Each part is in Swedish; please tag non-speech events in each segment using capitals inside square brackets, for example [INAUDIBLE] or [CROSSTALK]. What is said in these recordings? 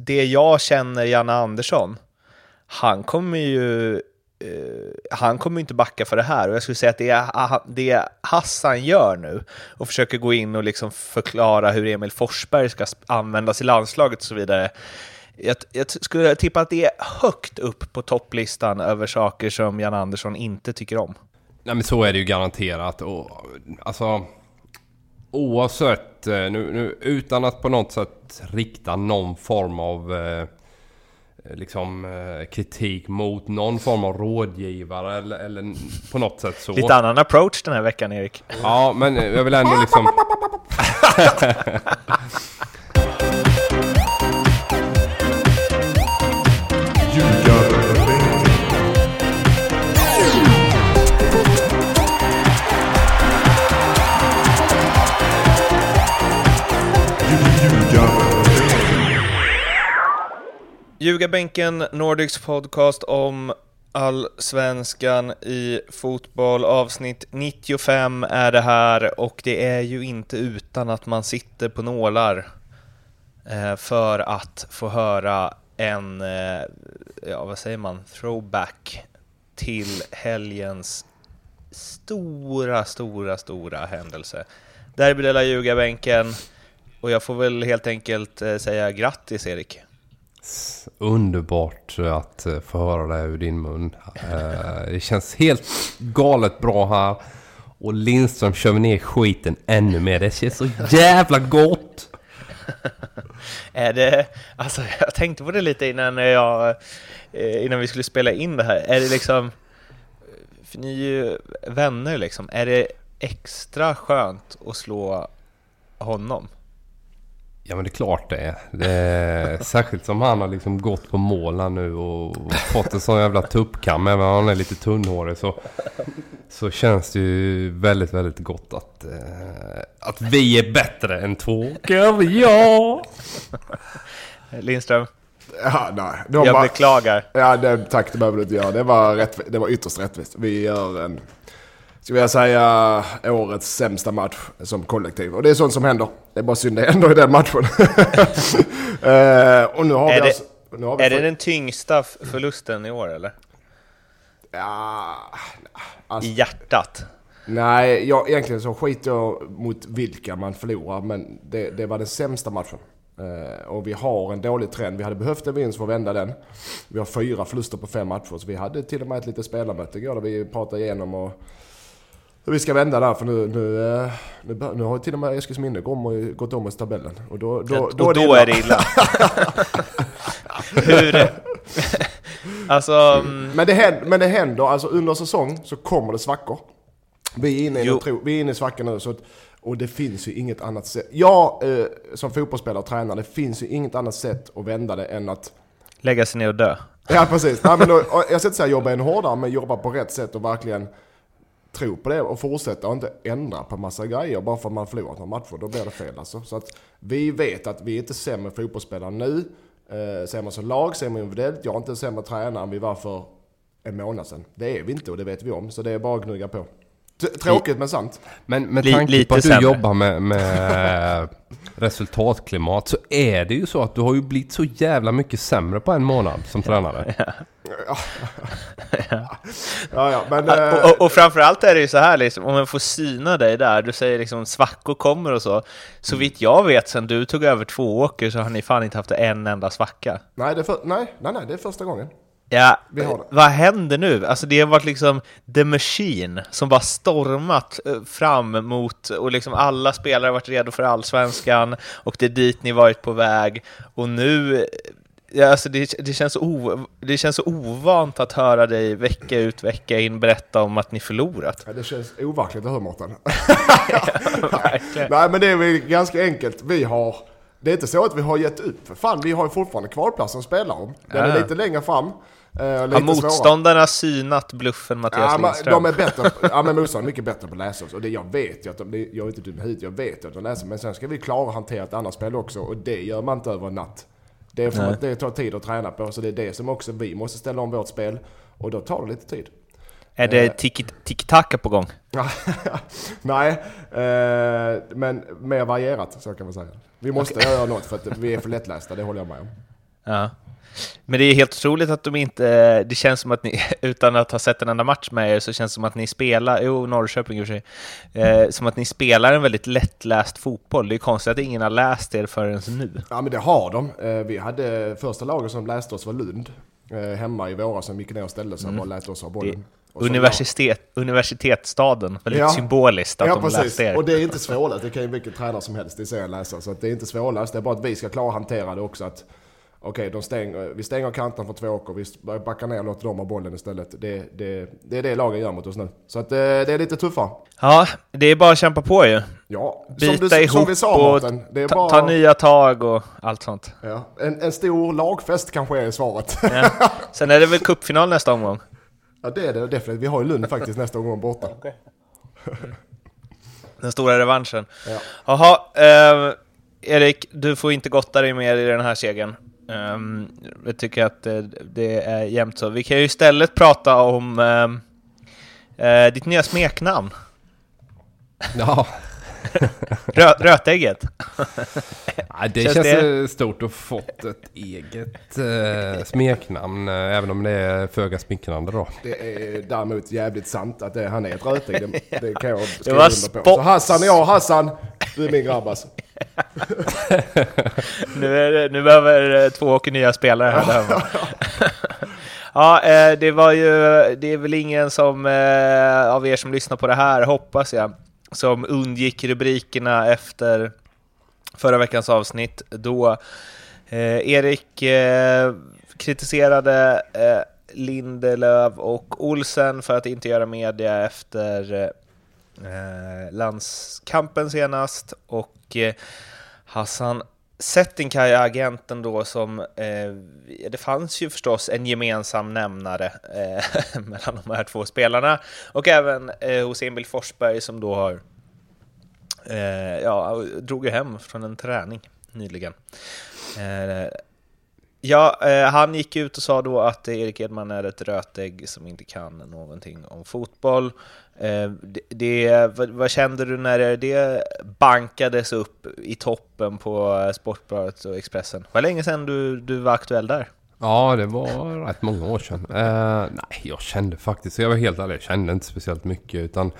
det jag känner Janne Andersson, han kommer ju uh, han kommer inte backa för det här och jag skulle säga att det, är, det Hassan gör nu och försöker gå in och liksom förklara hur Emil Forsberg ska användas i landslaget och så vidare. Jag, jag skulle tippa att det är högt upp på topplistan över saker som Jan Andersson inte tycker om. Nej men så är det ju garanterat. Och, alltså, oavsett, eh, nu, nu, utan att på något sätt rikta någon form av eh, liksom eh, kritik mot någon form av rådgivare eller, eller på något sätt så. Lite annan approach den här veckan Erik. Ja, men jag vill ändå liksom... [LAUGHS] Ljugarbänken, Nordics podcast om allsvenskan i fotboll. Avsnitt 95 är det här och det är ju inte utan att man sitter på nålar eh, för att få höra en, eh, ja vad säger man, throwback till helgens stora, stora, stora händelse. Derbydela Ljugarbänken och jag får väl helt enkelt eh, säga grattis Erik. Underbart att eh, få höra det ur din mun. Eh, det känns helt galet bra här. Och Lindström kör ner skiten ännu mer. Det känns så jävla gott! [LAUGHS] är det, alltså jag tänkte på det lite innan jag, eh, innan vi skulle spela in det här. Är det liksom, för ni är ju vänner liksom, är det extra skönt att slå honom? Ja men det är klart det är. Det är [LAUGHS] särskilt som han har liksom gått på mål nu och fått en sån jävla tuppkam. Även om han är lite tunnhårig så, så känns det ju väldigt, väldigt gott att, eh, att vi är bättre än två ja! [LAUGHS] Lindström? Ja, nej. De jag bara, beklagar. Ja, det, tack det behöver du inte göra. Det var, rätt, det var ytterst rättvist. Vi gör en skulle jag säga, årets sämsta match som kollektiv. Och det är sånt som händer. Det är bara synd det händer i den matchen. uh, [LAUGHS] och nu har är vi det, alltså, nu har vi Är det den tyngsta förlusten i år eller? Ja... Alltså, I hjärtat? Nej, jag, egentligen så skiter jag mot vilka man förlorar. Men det, det var den sämsta matchen. Uh, och vi har en dålig trend. Vi hade behövt en vinst för att vända den. Vi har fyra förluster på fem matcher. Så vi hade till och med ett litet spelarmöte igår där vi pratade igenom och vi ska vända där för nu, nu, eh, nu, nu har till och med Eskilsminne gått om oss i tabellen. Och då, då, och då, då är det illa. [LAUGHS] Hur... [LAUGHS] alltså... Mm. Men, det händer, men det händer, alltså under säsong så kommer det svackor. Vi är inne i, tro, vi är inne i svackan nu så att, och det finns ju inget annat sätt. Jag eh, som fotbollsspelare och tränare, det finns ju inget annat sätt att vända det än att Lägga sig ner och dö. Ja precis. Nej, men då, jag ska inte säga jobba än hårdare, men jobba på rätt sätt och verkligen tro på det och fortsätta och inte ändra på massa grejer bara för att man förlorat några matcher. Då blir det fel alltså. Så att vi vet att vi är inte sämre fotbollsspelare nu. Eh, sämre som lag, sämre individuellt. Jag är inte sämre tränare än vi var för en månad sedan. Det är vi inte och det vet vi om. Så det är bara att gnugga på. Tråkigt men sant. Men med tanke på att du sämre. jobbar med, med [LAUGHS] resultatklimat så är det ju så att du har ju blivit så jävla mycket sämre på en månad som tränare. Ja. [LAUGHS] ja. ja, men, och, och, eh, och framförallt är det ju så här, liksom, om man får syna dig där, du säger liksom svackor kommer och så. Så vitt jag vet sen du tog över två åker så har ni fan inte haft en enda svacka. Nej, det är, för, nej, nej, nej, det är första gången. Ja, vad händer nu? Alltså det har varit liksom The Machine som bara stormat eh, fram mot, och liksom alla spelare har varit redo för allsvenskan och det är dit ni varit på väg och nu Ja, alltså det, det, känns o, det känns så ovant att höra dig vecka ut vecka in berätta om att ni förlorat. Ja, det känns overkligt att höra Mårten. [LAUGHS] [LAUGHS] Nej men det är väl ganska enkelt. Vi har, det är inte så att vi har gett upp. För fan, vi har ju fortfarande kvalplatsen att spela om. Den ja. är lite längre fram. Eh, har motståndarna svåra. synat bluffen Mattias ja, Lindström? De är bättre, [LAUGHS] ja men motståndarna är mycket bättre på att läsa oss. Och det, jag vet ju att de, jag är inte dum hit, jag vet ju att de läser. Men sen ska vi klara att hantera ett annat spel också. Och det gör man inte över en natt. Det är för Nej. att det tar tid att träna på, så det är det som också vi måste ställa om vårt spel. Och då tar det lite tid. Är det tiki-taka på gång? [LAUGHS] Nej, eh, men mer varierat så kan man säga. Vi måste okay. göra något för att vi är för lättlästa, det håller jag med om. Ja. Men det är helt otroligt att de inte, det känns som att ni, [LAUGHS] utan att ha sett en enda match med er, så känns det som att ni spelar, jo Norrköping i och för sig, eh, som att ni spelar en väldigt lättläst fotboll. Det är konstigt att ingen har läst er förrän nu. Ja men det har de. Eh, vi hade första laget som läste oss var Lund. Eh, hemma i våras som gick ner och ställde sig och bara lät oss ha bollen. Universitet, universitetsstaden, väldigt Ja. symboliskt att ja, de precis. läste er. Och det är inte svårläst. Det kan ju vilken tränare som helst i serien läsa. Så att det är inte svårläst. Det är bara att vi ska klara att hantera det också. Att Okej, de stänger, vi stänger kanten för två och vi backar ner och låter dem ha bollen istället. Det, det, det är det lagen gör mot oss nu. Så att eh, det är lite tuffare. Ja, det är bara att kämpa på ju. Ja, Byta som, du, som ihop vi sa och Mårten. Det är ta, bara, ta nya tag och allt sånt. ja, en, en stor lagfest kanske är svaret. Ja. Sen är det väl cupfinal nästa omgång? [LAUGHS] ja, det är det definitivt. Vi har ju Lund faktiskt nästa gång borta. [LAUGHS] Den stora revanschen. Ja. Jaha, eh, Erik, du får inte gotta dig mer i den här segern. Um, jag tycker att det, det är jämnt så. Vi kan ju istället prata om ehm, eh, ditt nya smeknamn, [LAUGHS] Ja, Rö Rötägget. Nej, det Känns känns, det- stort att fått ett eget eh, smeknamn, eh, även om det är föga smickrande då. Det är däremot jävligt sant att det, han är ett rötägg. Det, det kan jag skriva var under på. Så Hassan jag, Hassan, du är min grabb alltså. [LAUGHS] Nu, är det, nu behöver eh, två åker nya spelare här hemma. [LAUGHS] Ja, eh, det var ju, det är väl ingen som, eh, av er som lyssnar på det här, hoppas jag, som undgick rubrikerna efter förra veckans avsnitt då Erik kritiserade Lindelöf och Olsen för att inte göra media efter eh, landskampen senast och eh, Hassan Settinkaya, agenten då som, eh, det fanns ju förstås en gemensam nämnare eh, [LAUGHS] mellan de här två spelarna och även eh, hos Emil Forsberg som då har, eh, ja, drog ju hem från en träning nyligen. Eh, ja, eh, han gick ut och sa då att Erik Edman är ett rötägg som inte kan någonting om fotboll. Eh, det, det, vad, vad kände du när det bankades upp i toppen på Sportbladet och Expressen? Det Var länge sedan du, du var aktuell där? Ja, det var rätt många år sedan. Eh, nej, jag kände faktiskt, jag var helt ärlig, jag kände inte speciellt mycket utan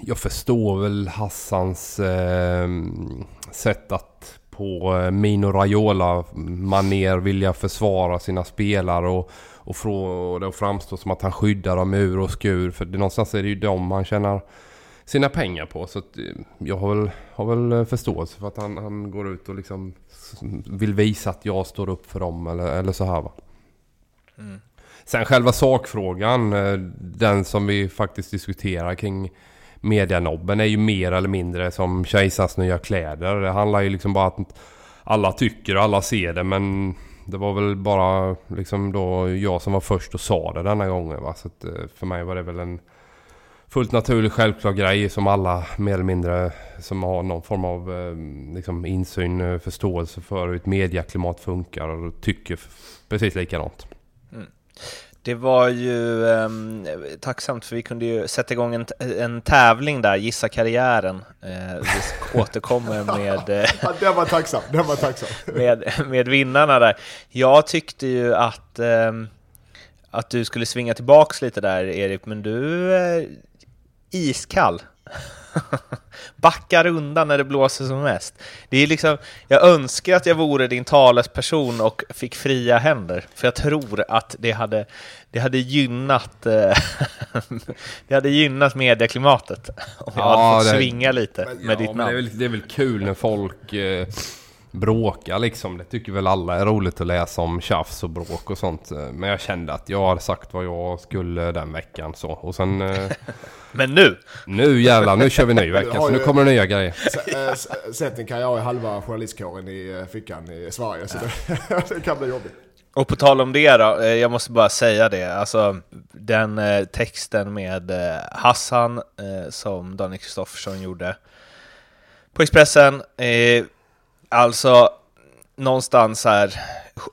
jag förstår väl Hassans eh, sätt att på eh, Mino Raiola maner vilja försvara sina spelare och, och få det att framstå som att han skyddar dem ur och skur. För det, någonstans är det ju dem han tjänar sina pengar på. Så eh, jag har väl, har väl förståelse för att han, han går ut och liksom vill visa att jag står upp för dem eller, eller så här va. Sen själva sakfrågan, eh, den som vi faktiskt diskuterar kring medianobben är ju mer eller mindre som kejsarens nya kläder. Det handlar ju liksom bara att alla tycker och alla ser det men det var väl bara liksom då jag som var först och sa det denna gången va. Så att eh, för mig var det väl en fullt naturlig självklar grej som alla mer eller mindre som har någon form av eh, liksom insyn, eh, förståelse för hur ett mediaklimat funkar och tycker precis likadant. Mm. Det var ju ehm, tacksamt för vi kunde ju sätta igång en, en tävling där, Gissa karriären. Eh, vi [LAUGHS] återkommer med, eh, Ja, den var tacksam, den var tacksam. med, med vinnarna där. Jag tyckte ju att, ehm, att du skulle svinga tillbaks lite där Erik, men du är iskall. [LAUGHS] Backar undan när det blåser som mest. Det är liksom, jag önskar att jag vore din talesperson och fick fria händer, för jag tror att det hade, det hade gynnat eh, [LAUGHS] det hade gynnat medieklimatet om jag Ja, hade fått det- svinga lite med ja, ditt men namn. det, är väl, det är väl kul när folk eh, bråkar liksom. Det tycker väl alla är roligt att läsa om tjafs och bråk och sånt. Men jag kände att jag hade sagt vad jag skulle den veckan så. Och sen eh, [LAUGHS] Men nu! nu jävlar, nu kör vi ny vecka. har Så nu kommer det nya grejer. Sätten kan jag ha halva journalistkåren i eh, fickan i Sverige, så [LAUGHS] det, kan bli jobbigt. Och på tal om det då, eh, jag måste bara säga det, alltså den texten med Hassan som Daniel Kristoffersson gjorde på Expressen, eh, alltså någonstans här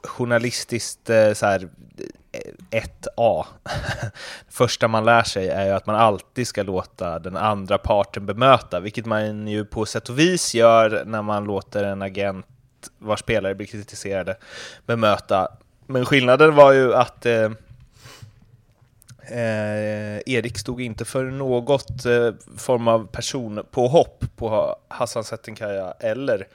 journalistiskt eh, så här eh, 1A. [LAUGHS] Första man lär sig är ju att man alltid ska låta den andra parten bemöta, vilket man ju på sätt och vis gör när man låter en agent vars spelare blir kritiserade bemöta. Men skillnaden var ju att eh, Eh, Erik stod inte för något eh, form av personpåhopp på Hassan Settenkaya eller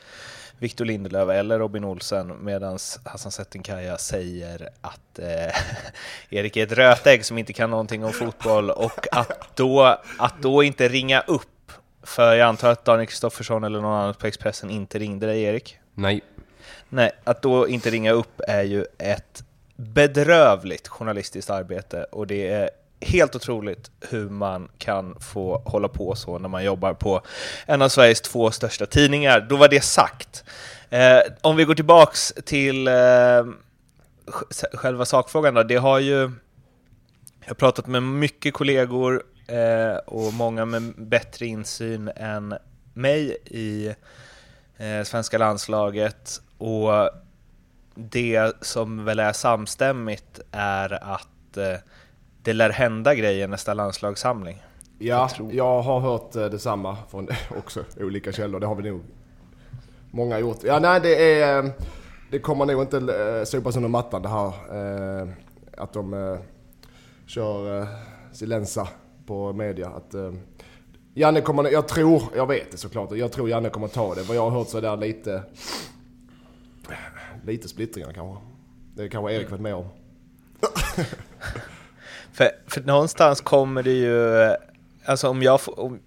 Victor Lindelöf eller Robin Olsen medan Hassan Settenkaya säger att eh, [LAUGHS] Erik är ett rötägg som inte kan någonting om fotboll och att då, att då inte ringa upp, för jag antar att Daniel Kristoffersson eller någon annan på Expressen inte ringde dig Erik? Nej. Nej, att då inte ringa upp är ju ett bedrövligt journalistiskt arbete och det är helt otroligt hur man kan få hålla på så när man jobbar på en av Sveriges två största tidningar. Då var det sagt. Eh, om vi går tillbaks till eh, själva sakfrågan då. Det har ju, jag har pratat med mycket kollegor eh, och många med bättre insyn än mig i eh, svenska landslaget och det som väl är samstämmigt är att eh, det lär hända grejer nästa landslagssamling. Ja, jag, jag har hört eh, detsamma från [LAUGHS] också olika källor. Det har vi nog många gjort. Ja, nej, det är... Eh, det kommer nog inte eh, sopas under mattan det här. Att de kör silensa på media. Att, Janne kommer, jag tror, jag vet det såklart, jag tror Janne kommer ta det. Vad jag har hört så är det lite, lite splittringar kanske. Det kanske Erik varit med om. [LAUGHS] För, för någonstans kommer det ju, alltså om jag om,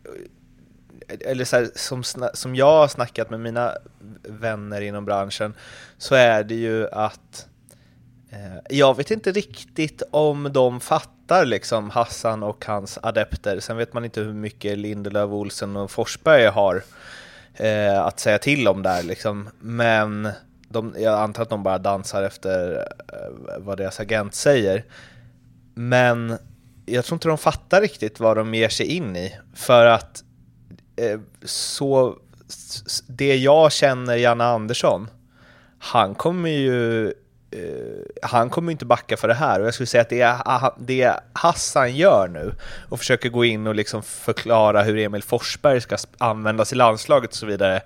eller så här, som, som jag har snackat med mina vänner inom branschen, så är det ju att eh, jag vet inte riktigt om de fattar liksom Hassan och hans adepter. Sen vet man inte hur mycket Lindelöf, Olsen och Forsberg har eh, att säga till om där liksom. Men de, jag antar att de bara dansar efter eh, vad deras agent säger. Men jag tror inte de fattar riktigt vad de ger sig in i. För att eh, så, det jag känner Janne Andersson, han kommer ju eh, han kommer inte backa för det här och jag skulle säga att det ah, det Hassan gör nu och försöker gå in och liksom förklara hur Emil Forsberg ska användas i landslaget och så vidare.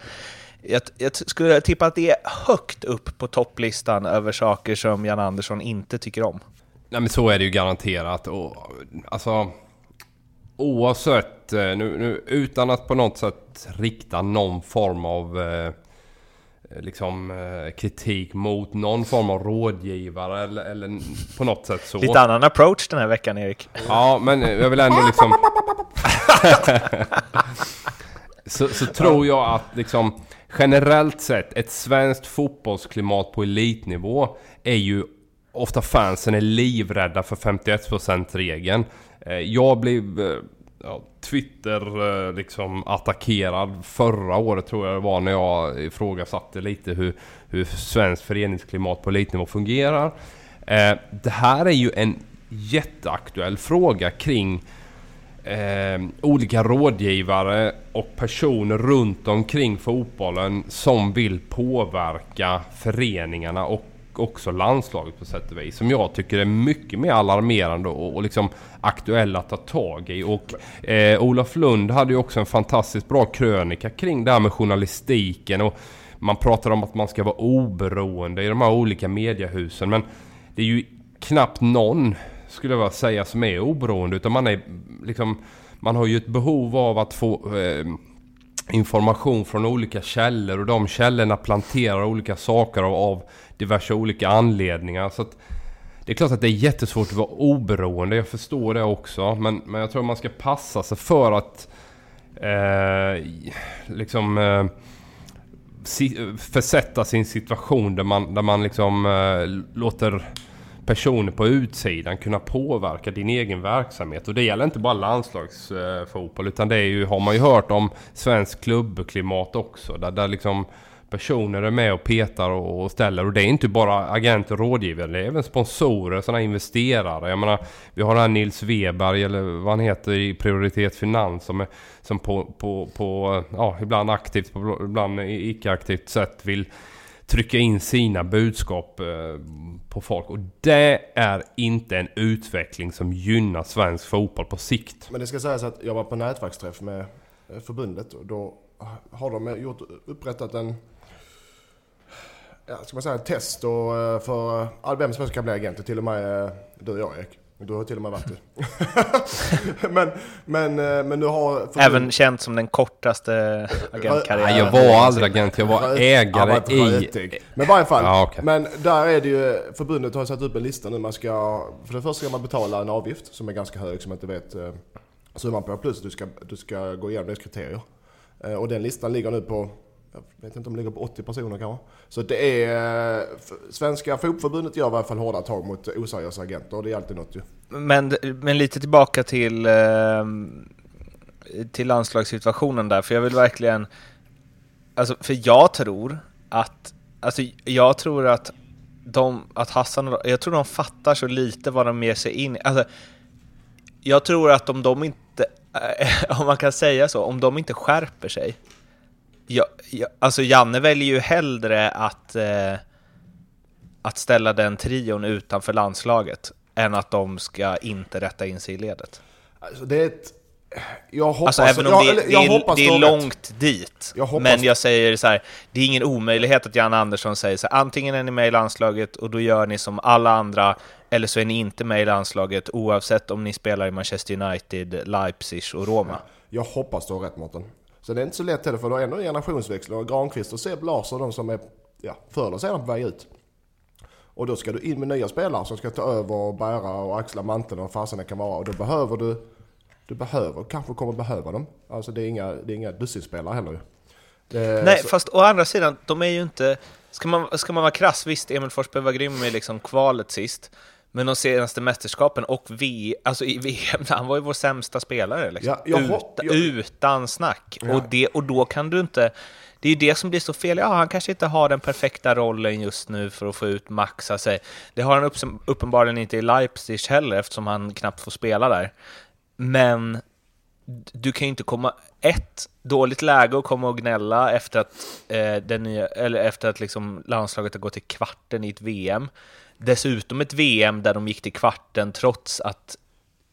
Jag, jag skulle tippa att det är högt upp på topplistan över saker som Jan Andersson inte tycker om. Nej men så är det ju garanterat. Och, alltså, oavsett, eh, nu, nu, utan att på något sätt rikta någon form av eh, liksom, eh, kritik mot någon form av rådgivare eller, eller på något sätt så. Lite annan approach den här veckan Erik. Ja, men jag vill ändå liksom... [LAUGHS] så, så tror jag att liksom generellt sett ett svenskt fotbollsklimat på elitnivå är ju ofta fansen är livrädda för 51%-regeln. Eh, jag blev eh, ja, Twitter eh, liksom attackerad förra året tror jag det var när jag ifrågasatte lite hur, hur svensk föreningsklimat på elitnivå fungerar. Det här är ju en jätteaktuell fråga kring eh, olika rådgivare och personer runt omkring fotbollen som vill påverka föreningarna och också landslaget på sätt och vis. Som jag tycker är mycket mer alarmerande och, och liksom aktuella att ta tag i. Och eh, Olof Lund hade ju också en fantastiskt bra krönika kring det här med journalistiken. Och man pratar om att man ska vara oberoende i de här olika mediehusen. Men det är ju knappt någon, skulle jag säga, som är oberoende. Utan man är liksom... Man har ju ett behov av att få... Eh, information från olika källor och de källorna planterar olika saker av, av diverse olika anledningar. Så att det är klart att det är jättesvårt att vara oberoende, jag förstår det också. Men, men jag tror man ska passa sig för att eh, liksom eh, si, försätta sin situation där man, där man liksom eh, låter personer på utsidan kunna påverka din egen verksamhet. Och det gäller inte bara landslagsfotboll utan det är ju, har man ju hört om svensk klubbklimat också. Där, där liksom personer är med och petar och ställer. Och det är inte bara agenter och rådgivare, det är även sponsorer, sådana investerare. Jag menar, vi har den här Nils Weberg, eller vad han heter, i Prioritet Finans som, är, som på, på, på, ja, ibland aktivt, ibland icke-aktivt sätt vill trycka in sina budskap eh, på folk. Och det är inte en utveckling som gynnar svensk fotboll på sikt. Men det ska sägas att jag var på nätverksträff med eh, förbundet och då har de gjort, upprättat en ja, ska man säga, test och, eh, för eh, vem som helst kan bli agent. Till och med eh, du och jag Erik. Du har till och med varit det. [LAUGHS] men, men, men du har... förbund- Även känt som den kortaste agentkarriären. Jag var aldrig agent, jag var ägare ja, i... rötig. Men i varje fall, Ja, okej. men där är det ju, förbundet har satt upp en lista nu. Man ska, för det första ska man betala en avgift som är ganska hög som jag inte vet summan på. Plus att du ska, du ska gå igenom dess kriterier. Och den listan ligger nu på, jag vet inte om det ligger på 80 personer kanske. Så det är, eh, Svenska Fotbollförbundet gör i alla fall hårda tag mot oseriösa agenter och det är alltid något ju. Men, men lite tillbaka till, eh, till landslagssituationen där, för jag vill verkligen... Alltså, för jag tror att... Alltså, jag tror att de, att Hassan och jag tror de fattar så lite vad de ger sig in i. Alltså, jag tror att om de inte, [LAUGHS] om man kan säga så, om de inte skärper sig. Jag, jag, alltså Janne väljer ju hellre att, eh, att ställa den trion utanför landslaget än att de ska inte rätta in sig i ledet. Alltså det är ett... Jag hoppas... Alltså även om jag, det, det, jag är, hoppas det är har rätt. långt dit. Jag Men jag säger så här, det är ingen omöjlighet att Jan Andersson säger så här, antingen är ni med i landslaget och då gör ni som alla andra, eller så är ni inte med i landslaget oavsett om ni spelar i Manchester United, Leipzig och Roma. Jag hoppas du har rätt Mårten. Så det är inte så lätt heller för du har ändå en generationsväxling och Granqvist och Seb Larsson de som är ja, förr eller senare på väg ut. Och då ska du in med nya spelare som ska ta över och bära och axla manteln och vad fasen det kan vara. Och då behöver du, du behöver, kanske kommer behöva dem. Alltså det är inga, det är inga dussinspelare heller ju. Det- Nej, så- fast å andra sidan, de är ju inte... Ska man, ska man vara krass, visst, Emil Forsberg var grym i liksom kvalet sist, men de senaste mästerskapen och v, alltså i VM, [LAUGHS] han var ju vår sämsta spelare. Liksom. Ja, Ut, jag- Utan snack. Ja. Och, det, och då kan du inte... Det är ju det som blir så fel. Ja, han kanske inte har den perfekta rollen just nu för att få ut maxa sig. Det har han upp, uppenbarligen inte i Leipzig heller, eftersom han knappt får spela där. Men du kan ju inte komma... Ett, dåligt läge att komma och gnälla efter att, eh, den nya, eller efter att liksom landslaget har gått till kvarten i ett VM. Dessutom ett VM där de gick till kvarten trots att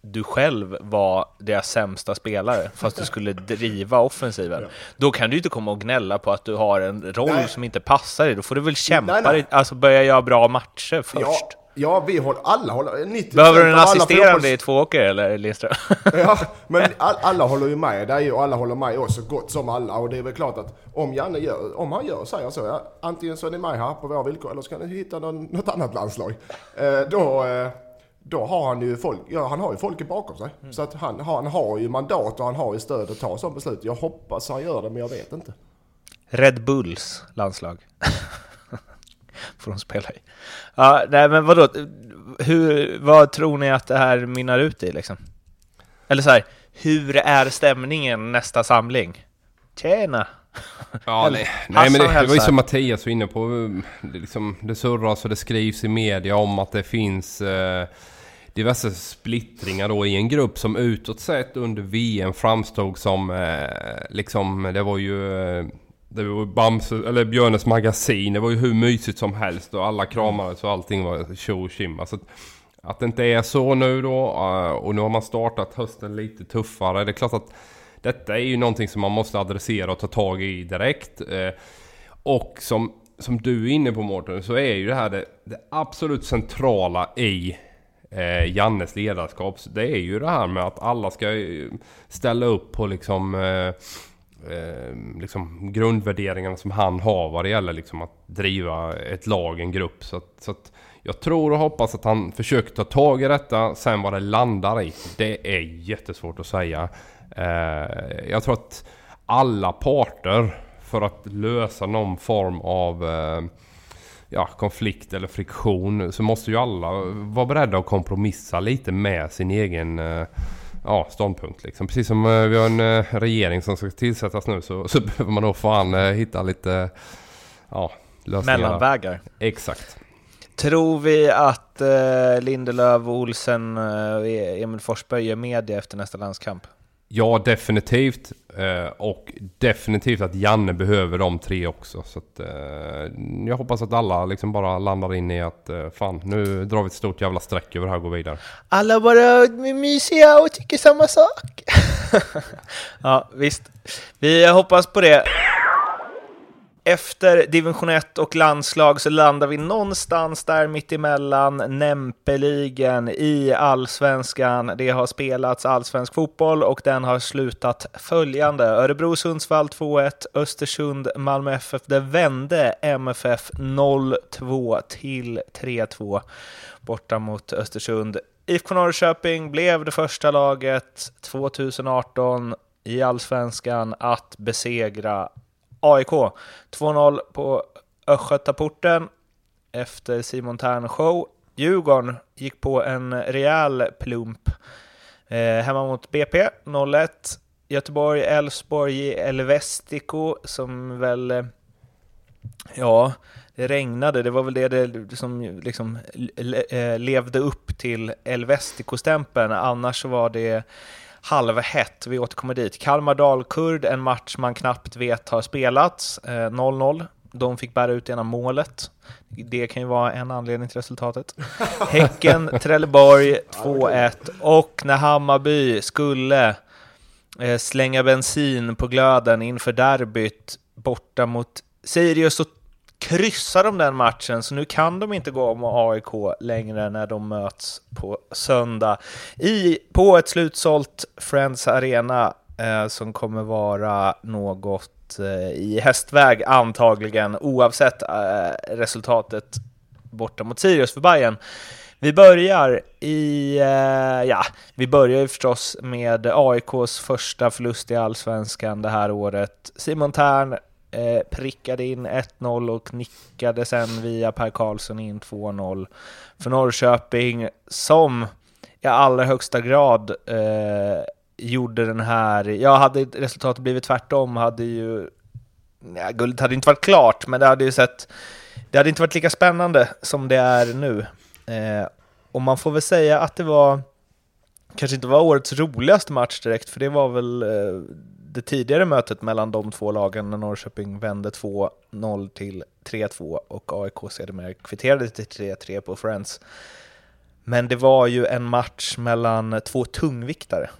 du själv var deras sämsta spelare, fast du skulle driva offensiven. Då kan du inte komma och gnälla på att du har en roll Nej. som inte passar dig. Då får du väl kämpa Nej, nej. dig, alltså börja göra bra matcher först. ja, ja, vi håller, alla håller, 90 Behöver du en assisterande i Tvååker eller Lindström? [LAUGHS] Ja, men [LAUGHS] all, alla håller ju med dig och alla håller med oss så gott som alla. Och det är väl klart att om Janne gör, om han gör säger så, ja, antingen så är ni med här på våra villkor eller så kan ni hitta någon, något annat landslag. Eh, då, eh, då har han ju folk, ja, han har ju folket bakom sig. Så att han, han har ju mandat och han har ju stöd att ta sådana beslut. Jag hoppas han gör det, men jag vet inte. Red Bulls landslag. [LAUGHS] Får de spela i. Ja, nej men vadå, hur, vad tror ni att det här minnar ut i liksom? Eller så här, hur är stämningen nästa samling? Tjena! Ja, [LAUGHS] nej, nej men det, det var ju som Mattias var inne på. Det, liksom, det surras och det skrivs i media om att det finns eh, diverse splittringar då i en grupp som utåt sett under VM framstod som eh, liksom, det var ju eh, det var Bamse, eller Björnes magasin, det var ju hur mysigt som helst och alla kramades och allting var tjo och tjim. Alltså, att det inte är så nu då eh, och nu har man startat hösten lite tuffare. Det är klart att detta är ju någonting som man måste adressera och ta tag i direkt. Eh, och som, som du är inne på Mårten så är ju det här det, det absolut centrala i eh, Jannes ledarskap. Så Det är ju det här med att alla ska eh, ställa upp på liksom, eh, eh, liksom grundvärderingarna som han har vad det gäller liksom att driva ett lag, en grupp. Så att, så att jag tror och hoppas att han försöker ta tag i detta. Sen vad det landar i, det är jättesvårt att säga. Eh, jag tror att alla parter för att lösa någon form av eh, ja, konflikt eller friktion så måste ju alla vara beredda att kompromissa lite med sin egen eh, ja, ståndpunkt. Liksom. Precis som eh, vi har en eh, regering som ska tillsättas nu så, så [LAUGHS] behöver man nog fan eh, hitta lite ja, lösningar. Mellanvägar. Exakt. Tror vi att eh, Lindelöf, Olsen och Emil Forsberg gör media efter nästa landskamp? Ja, definitivt. Eh, och definitivt att Janne behöver de tre också. Så att, eh, jag hoppas att alla liksom bara landar in i att eh, fan, nu drar vi ett stort jävla streck över det här och går vidare. Alla bara mysiga och tycker samma sak. [LAUGHS] ja, visst. Vi hoppas på det efter division 1 och landslag så landar vi någonstans där mittemellan Nämpeligen i allsvenskan. Det har spelats allsvensk fotboll och den har slutat följande. Örebro-Sundsvall 2-1, Östersund-Malmö FF. Det vände MFF 0-2 till 3-2 borta mot Östersund. IFK Norrköping blev det första laget 2018 i allsvenskan att besegra AIK. 2-0 på Östgötaporten efter Simon Tern show. Djurgården gick på en rejäl plump eh, hemma mot BP 0-1. Göteborg, Elfsborg i Elvestico som väl, eh, ja, det regnade. Det var väl det, det som liksom eh, levde upp till Elvestico-stämpeln. Annars var det halvhett. Vi återkommer dit. Kalmar-Dalkurd, en match man knappt vet har spelats. 0-0. Eh, De fick bära ut ena målet. Det kan ju vara en anledning till resultatet. [LAUGHS] Häcken, Trelleborg 2-1. Och när Hammarby skulle eh, slänga bensin på glöden inför derbyt borta mot Sirius så kryssar de den matchen, så nu kan de inte gå om AIK längre när de möts på söndag i, på ett slutsålt Friends Arena eh, som kommer vara något eh, i hästväg antagligen, oavsett eh, resultatet borta mot Sirius för Bayern. Vi börjar i, eh, ja, vi börjar ju förstås med AIKs första förlust i Allsvenskan det här året. Simon Tern eh, prickade in 1-0 och nickade sen via Per Karlsson in 2-0 för Norrköping som i allra högsta grad eh, gjorde den här, ja hade resultatet blivit tvärtom hade ju, ja, guldet hade inte varit klart, men det hade ju sett, det hade inte varit lika spännande som det är nu. Eh, och man får väl säga att det var, kanske inte var årets roligaste match direkt, för det var väl eh, det tidigare mötet mellan de två lagen när Norrköping vände 2-0 till 3-2 och AIK sedermera kvitterade till 3-3 på Friends. Men det var ju en match mellan två tungviktare.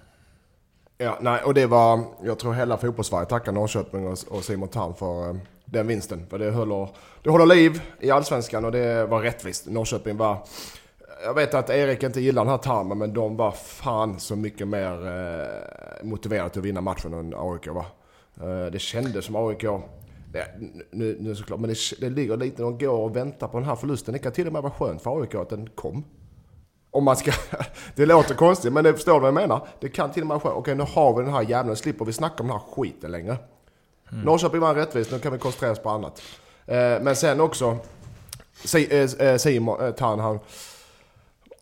Ja, nej, och det var, jag tror hela fotbollssverige tackar Norrköping och, och Simon Tham för eh, den vinsten. För det håller, det håller liv i Allsvenskan och det var rättvist. Norrköping var jag vet att Erik inte gillar den här termen, men de var fan så mycket mer eh, motiverade till att vinna matchen än AIK var. Eh, det kändes som AIK, det, nu, nu såklart, men det, det ligger lite, de går och väntar på den här förlusten. Det kan till och med vara skönt för AIK att den kom. Om man ska, [LAUGHS] det låter konstigt, men det förstår du vad jag menar? Det kan till och med vara skönt. Okej, nu har vi den här jävla, slipper vi snacka om den här skiten längre. Mm. Norrköping vann rättvist, nu kan vi koncentrera oss på annat. Eh, men sen också, eh, Simon Tarn, han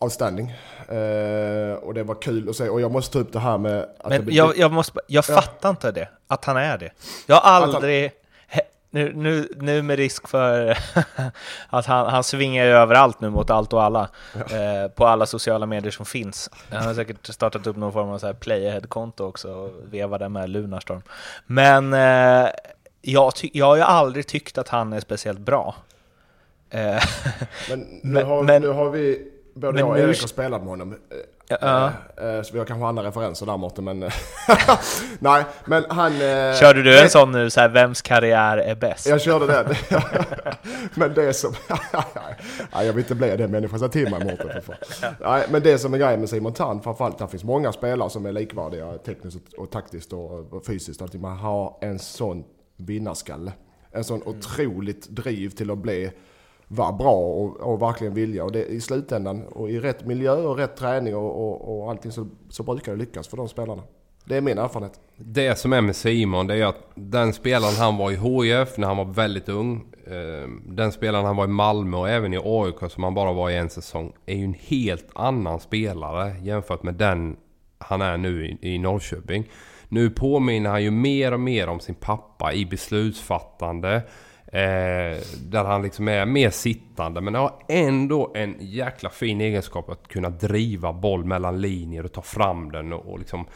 outstanding. Uh, och det var kul att se. Och jag måste ta upp det här med... Att Men jag, jag, måste, jag ja. fattar inte det, att han är det. Jag har aldrig... Nu, nu, nu med risk för [LAUGHS] att han, han svingar överallt nu mot allt och alla ja. eh, på alla sociala medier som finns. Han har säkert startat upp någon form av så här playerhead-konto också och vevar där med Lunarstorm. Men eh, jag, jag har ju aldrig tyckt att han är speciellt bra. Eh, [LAUGHS] men, nu, har, men, nu har vi Både jag och Erik har spelat med honom. Ja, uh. Så vi har kanske andra referenser där Mårten, men... [LAUGHS] Nej, men han... Körde du en sån nu, så här, vems karriär är bäst? Jag körde den. [LAUGHS] men det som... [LAUGHS] Nej, jag vill inte bli den människan, säg till mig Mårten för Nej, men det som är grejen med Simon Tann, framförallt, det finns många spelare som är likvärdiga tekniskt och taktiskt och fysiskt. Att man har en sån vinnarskalle. En sån mm. otroligt driv till att bli vara bra och, och, verkligen vilja. Och det, i slutändan, och i rätt miljö och rätt träning och, och, och allting så, så brukar det lyckas för de spelarna. Det är min erfarenhet. Det som är med Simon, det är att den spelaren han var i HIF när han var väldigt ung. Eh, den spelaren han var i Malmö och även i AIK som han bara var i en säsong. Är ju en helt annan spelare jämfört med den han är nu i Norrköping. Nu påminner han ju mer och mer om sin pappa i beslutsfattande. Eh, där han liksom är mer sittande men har ändå en jäkla fin egenskap att kunna driva boll mellan linjer och ta fram den och, och liksom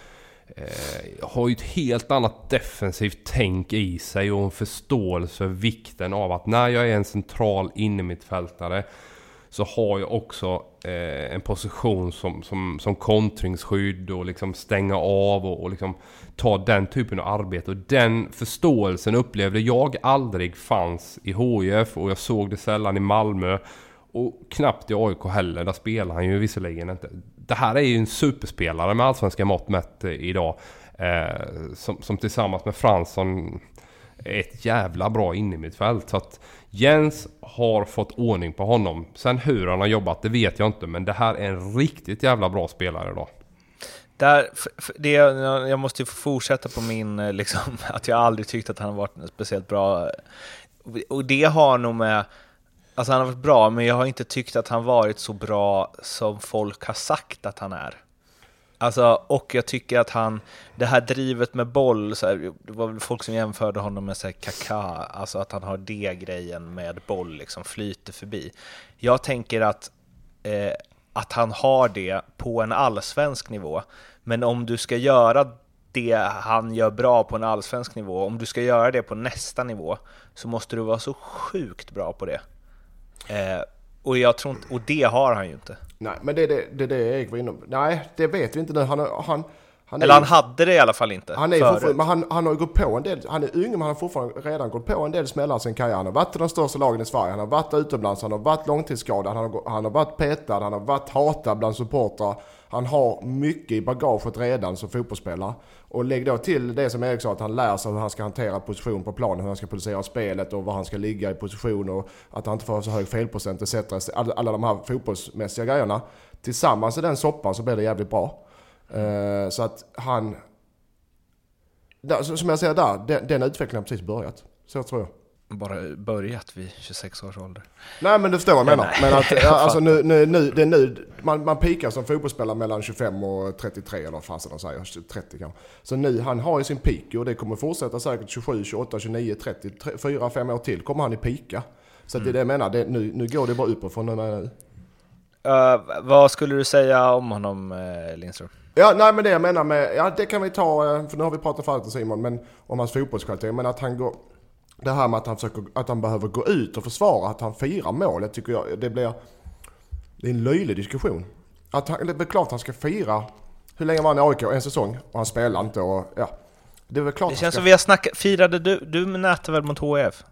eh, har ju ett helt annat defensivt tänk i sig och en förståelse för vikten av att när jag är en central innermittfältare så har jag också eh, en position som, som, som kontringsskydd och liksom stänga av och, och liksom ta den typen av arbete. Och den förståelsen upplevde jag aldrig fanns i HIF och jag såg det sällan i Malmö. Och knappt i AIK heller, där spelar han ju visserligen inte. Det här är ju en superspelare med allsvenska mått mätt eh, idag. Eh, som, som tillsammans med Fransson ett jävla bra innermittfält. Så att Jens har fått ordning på honom. Sen hur han har jobbat, det vet jag inte. Men det här är en riktigt jävla bra spelare idag. Där, det, jag måste ju fortsätta på min, eh, liksom, [LAUGHS] att jag aldrig tyckt att han har varit speciellt bra. Och det har nog med, alltså han har varit bra, men jag har inte tyckt att han varit så bra som folk har sagt att han är. Alltså, och jag tycker att han, det här drivet med boll, så här, det var väl folk som jämförde honom med så här, Kaká, alltså att han har det grejen med boll, liksom flyter förbi. Jag tänker att, eh, att han har det på en allsvensk nivå, men om du ska göra det han gör bra på en allsvensk nivå, om du ska göra det på nästa nivå, så måste du vara så sjukt bra på det. Eh, och, jag tror inte, och det har han ju inte. Nej, men det är det, det, det Erik var inne Nej, det vet vi inte nu. Han, han, han Eller han hade det i alla fall inte. Han, är men han, han har ju gått på en del, han är ung men han har fortfarande redan gått på en del smällar sen Kaja. Han har varit i de största lagen i Sverige, han har varit utomlands, han har varit långtidsskadad, han har, han har varit petad, han har varit hatad bland supportrar. Han har mycket i bagaget redan som fotbollsspelare. Och lägg då till det som Erik sa, att han lär sig hur han ska hantera position på planen, hur han ska producera spelet och var han ska ligga i position och att han inte får så hög felprocent etc. Alla, alla de här fotbollsmässiga grejerna. Tillsammans i den soppan så blir det jävligt bra. Uh, så att han... Där, som jag säger där, den, den utvecklingen har precis börjat. Så tror jag bara börjat vid 26 års ålder. Nej men du förstår vad jag menar. Men att, [LAUGHS] alltså, nu, nu, nu, det är nu, man, man pikar som fotbollsspelare mellan 25 och 33 eller vad fasen de säger, 30 kanske. Så nu, han har ju sin peak och det kommer fortsätta säkert 27, 28, 29, 30, 4, 5 år till kommer han i pika. Så mm. det är det jag menar, det, nu, nu går det bara uppåt från nu. Uh, vad skulle du säga om honom uh, Lindström? Ja, nej men det jag menar med, ja det kan vi ta, eh, för nu har vi pratat förut Simon, men om hans fotbollskvalitet. Men att han går, det här med att han, försöker, att han behöver gå ut och försvara att han firar mål. Jag tycker jag, det blir... Det är en löjlig diskussion. Att han, det är klart att han ska fira. Hur länge var han i AIK? En säsong? Och han spelar inte och ja. Det är väl klart Det känns ska... som vi har snackat... Firade du, du nätet väl mot HIF?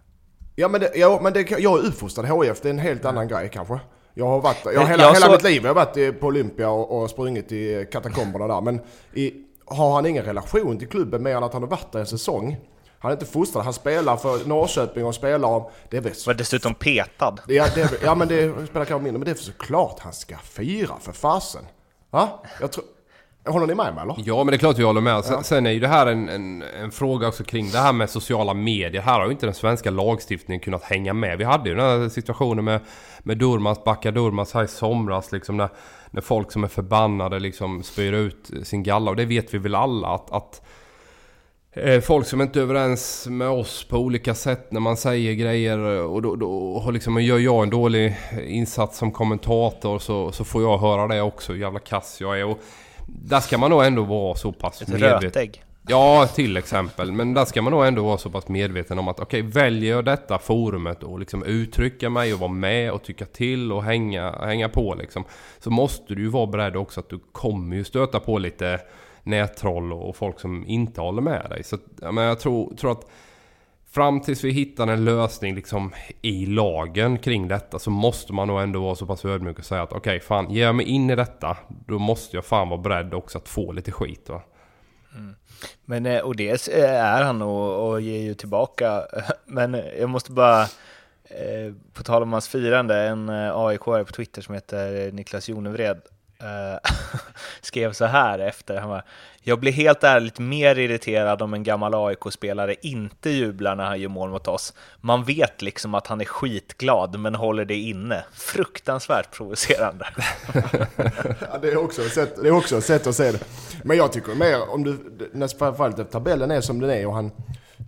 Ja men, det, ja, men det, jag är uppfostrad HIF, det är en helt annan grej kanske. Jag har varit, jag, hela, jag hela så... mitt liv jag har varit på Olympia och, och sprungit i katakomberna där. Men i, har han ingen relation till klubben mer än att han har varit där en säsong han är inte fostrad, han spelar för Norrköping och spelar om... Det är väl Var dessutom petad. Ja, det ja men det spelar kanske mindre, men det är såklart han ska fira för fasen. Va? Jag tror... Håller ni med mig eller? Ja men det är klart vi håller med. Sen, ja. sen är ju det här en, en, en, fråga också kring det här med sociala medier. Här har ju inte den svenska lagstiftningen kunnat hänga med. Vi hade ju den här situationen med, med Durmaz, Backa Durmaz här i somras liksom när, när folk som är förbannade liksom spyr ut sin galla. Och det vet vi väl alla att, att folk som inte är överens med oss på olika sätt när man säger grejer och då, då liksom, gör jag en dålig insats som kommentator så, så får jag höra det också hur jävla kass jag är. Och där ska man nog ändå vara så pass Ett medveten. Rötägg. Ja, till exempel. Men där ska man nog ändå vara så pass medveten om att okej, okay, väljer jag detta forumet och liksom uttrycka mig och vara med och tycka till och hänga, hänga på liksom. Så måste du ju vara beredd också att du kommer ju stöta på lite nättroll och folk som inte håller med dig. Så ja, men jag tror, tror att fram tills vi hittar en lösning liksom i lagen kring detta så måste man nog ändå vara så pass ödmjuk och säga att okej, okay, fan, ger jag mig in i detta då måste jag fan vara beredd också att få lite skit va. Mm. Men, eh, och det eh, är han och, och ger ju tillbaka. [LAUGHS] Men eh, jag måste bara, eh, på tal om hans firande, en aik på Twitter som heter Niklas Jonevred uh, [LAUGHS] skrev så här efter. Han bara, jag blir helt ärligt mer irriterad om en gammal AIK-spelare inte jublar när han gör mål mot oss. Man vet liksom att han är skitglad men håller det inne. Fruktansvärt provocerande. [LAUGHS] ja, det, är också ett sätt, det är också ett sätt att se det. Men jag tycker mer om du, när framförallt tabellen är som den är och han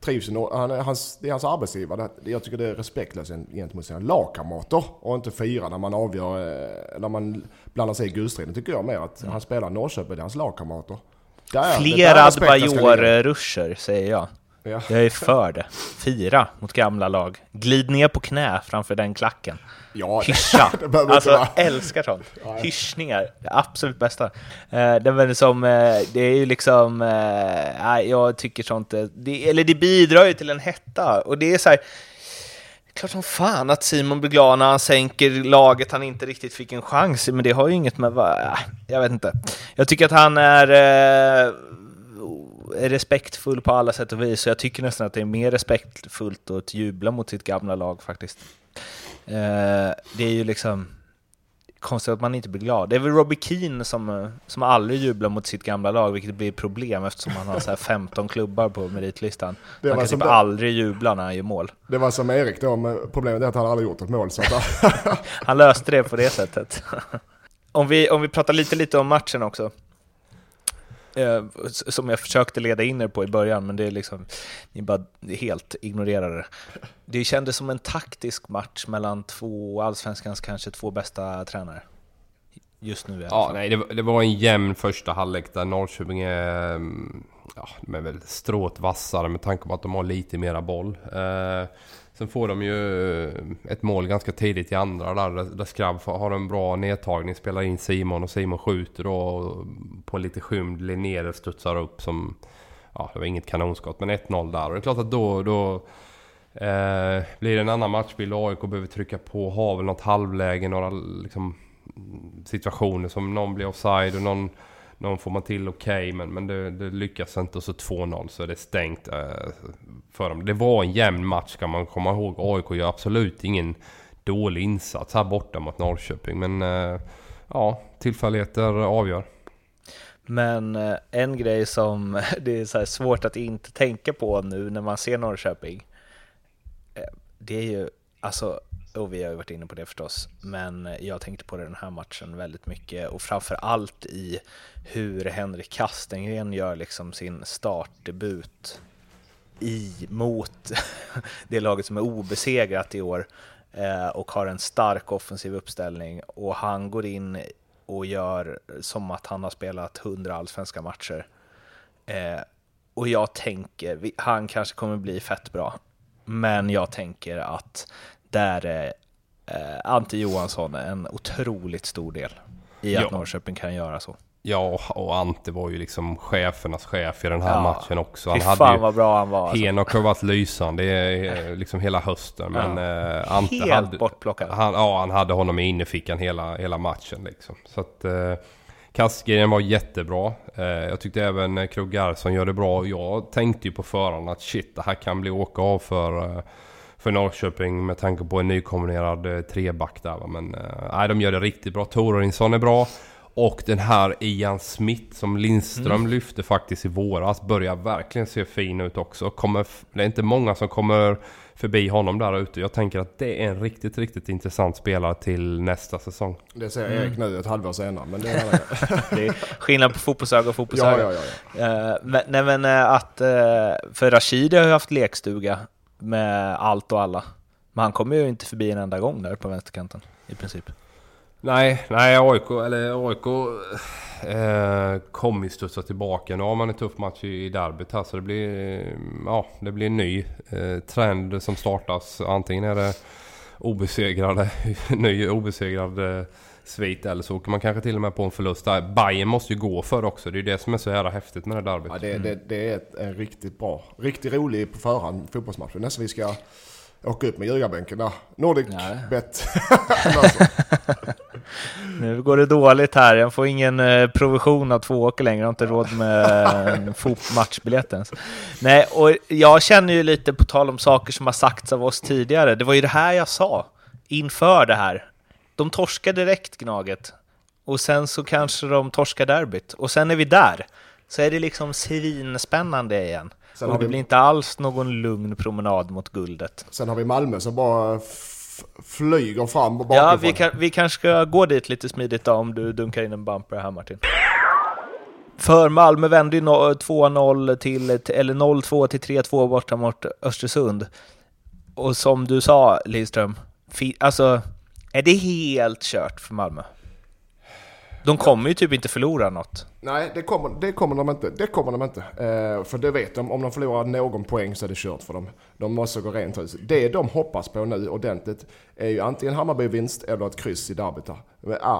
trivs han, hans, det är hans arbetsgivare. Jag tycker det är respektlöst gentemot sina lagkamrater och inte fira när man avgör, eh, när man blandar sig i guldstriden. tycker jag mer att mm. han spelar Norrköping, det är hans lagkamrater. Fler Adbajor-ruscher säger jag. Ja. Jag är för det. Fira mot gamla lag. Glid ner på knä framför den klacken. Ja, Hyscha! [LAUGHS] alltså, vara. älskar sånt. [LAUGHS] Hyschningar, det absolut bästa. Eh, det, är som, eh, det är ju liksom, eh, jag tycker sånt, det, eller det bidrar ju till en hetta. Och det är så här, klart som fan att Simon blir glad när han sänker laget han inte riktigt fick en chans i, men det har ju inget med, vad- äh, jag vet inte. Jag tycker att han är eh, respektfull på alla sätt och vis, så jag tycker nästan att det är mer respektfullt att jubla mot sitt gamla lag faktiskt. Eh, det är ju liksom konstigt att man inte blir glad. Det är väl Robbie Keane som, eh, som aldrig jublar mot sitt gamla lag, vilket blir problem eftersom han har så här 15 klubbar på meritlistan. Det han kan typ det- aldrig jubla när han gör mål. Det var som Erik då, men problemet är att han aldrig gjort ett mål. Så att, [LAUGHS] Han löste det på det sättet. [LAUGHS] om, vi, om vi pratar lite, lite om matchen också. Eh, som jag försökte leda in er på i början, men det är liksom, ni bara helt ignorerar det. Det kändes som en taktisk match mellan två allsvenskans kanske två bästa tränare. Just nu i alla Ja, fall. nej, det, det var en jämn första halvlek där Norrköping är, mm, ja, de är väl strået vassare med tanke på att de har lite mera boll. Eh, sen får de ju eh, ett mål ganska tidigt i andra där, där Skrabb har en bra nedtagning, spelar in Simon och Simon skjuter då på en lite skymd Linnér studsar upp som, ja det var inget kanonskott men 1-0 där. Och det är klart att då, då eh, blir det en annan matchbild och AIK behöver trycka på, har väl något halvläge, några liksom situationer som någon blir offside och någon, någon får man till okej men, men det, det lyckas inte och så 2-0 så är det stängt eh, för dem. Det var en jämn match kan man komma ihåg. AIK gör absolut ingen dålig insats här borta mot Norrköping men eh, ja, tillfälligheter avgör. Men eh, en grej som [LAUGHS] det är så här svårt att inte tänka på nu när man ser Norrköping, eh, det är ju, alltså, och vi har ju varit inne på det förstås, men jag tänkte på det den här matchen väldigt mycket. Och framför allt i hur Henrik Kastengren gör liksom sin startdebut i, mot [LAUGHS] det laget som är obesegrat i år eh, och har en stark offensiv uppställning. Och han går in och gör som att han har spelat 100 allsvenska matcher. Eh, och jag tänker, han kanske kommer bli fett bra, men jag tänker att där är eh, Ante Johansson en otroligt stor del i att Ja. Norrköping kan göra så. Ja, och- Ante var ju liksom chefernas chef i den här Ja. matchen också. Fy Han fan hade ju, vad bra han var. Alltså. Henok har varit lysande eh, [LAUGHS] liksom hela hösten. Men eh, Ante Helt hade, bortplockad. Han, ja, han hade honom i innerfickan hela, hela matchen liksom. Så att eh, Kastgren var jättebra. Eh, jag tyckte även eh, Krugh Garson gör det bra. Jag tänkte ju på förhand att shit, det här kan bli åka av för, eh, för Norrköping med tanke på en nykombinerad eh, treback där. va. Men eh, nej, de gör det riktigt bra. Tororinsson är bra. Och den här Ian Smith som Lindström lyfte faktiskt i våras börjar verkligen se fin ut också. Kommer, det är inte många som kommer förbi honom där ute. Jag tänker att det är en riktigt, riktigt intressant spelare till nästa säsong. det ser Erik nu ett halvår senare. Men det är [LAUGHS] Det är skillnad på fotbollsöga och ja, fotbollsöga. ja, ja, ja. Eh, men, nej men att, för Rashidi har ju haft lekstuga med allt och alla. Men han kommer ju inte förbi en enda gång där på vänsterkanten i princip. Nej, nej AIK, eller AIK eh, kommer ju studsa tillbaka. Nu har man en tuff match i i derbyt här så det blir, ja, det blir en ny eh, trend som startas. Antingen är det obesegrade, [LAUGHS] ny obesegrad eh, svit eller så åker man kanske till och med på en förlust där. Bayern måste ju gå för också. Det är ju det som är så jävla häftigt med det derbyt. Ja, det, det, det är ett, en riktigt bra, riktigt rolig på förhand fotbollsmatch. Det Nästan vi ska åka upp med ljugarbänken där. Nordic Ja. bet. Alltså, [LAUGHS] Nu går det dåligt här, jag får ingen eh, provision av två åker längre, jag har inte råd med fot- matchbiljett ens. Nej, och jag känner ju lite på tal om saker som har sagts av oss tidigare, det var ju det här jag sa inför det här. De torskar direkt Gnaget, och sen så kanske de torskar derbyt, och sen är vi där. Så är det liksom svinspännande igen. Sen och det vi- blir inte alls någon lugn promenad mot guldet. sen har vi Malmö som bara flyger fram och bakifrån. Ja, vi, kan, vi kanske ska gå dit lite smidigt då, om du dunkar in en bumper här Martin. För Malmö vände ju no- 2-0 till, eller 0-2 till 3-2 borta mot Östersund. Och som du sa Lidström, alltså är det helt kört för Malmö? De kommer ju typ inte förlora något. Nej, det kommer, det kommer de inte. Det kommer de inte. Eh, för det vet de, om de förlorar någon poäng så är det kört för dem. De måste gå rent ut. Det de hoppas på nu ordentligt är ju antingen Hammarby-vinst eller ett kryss i derbyt.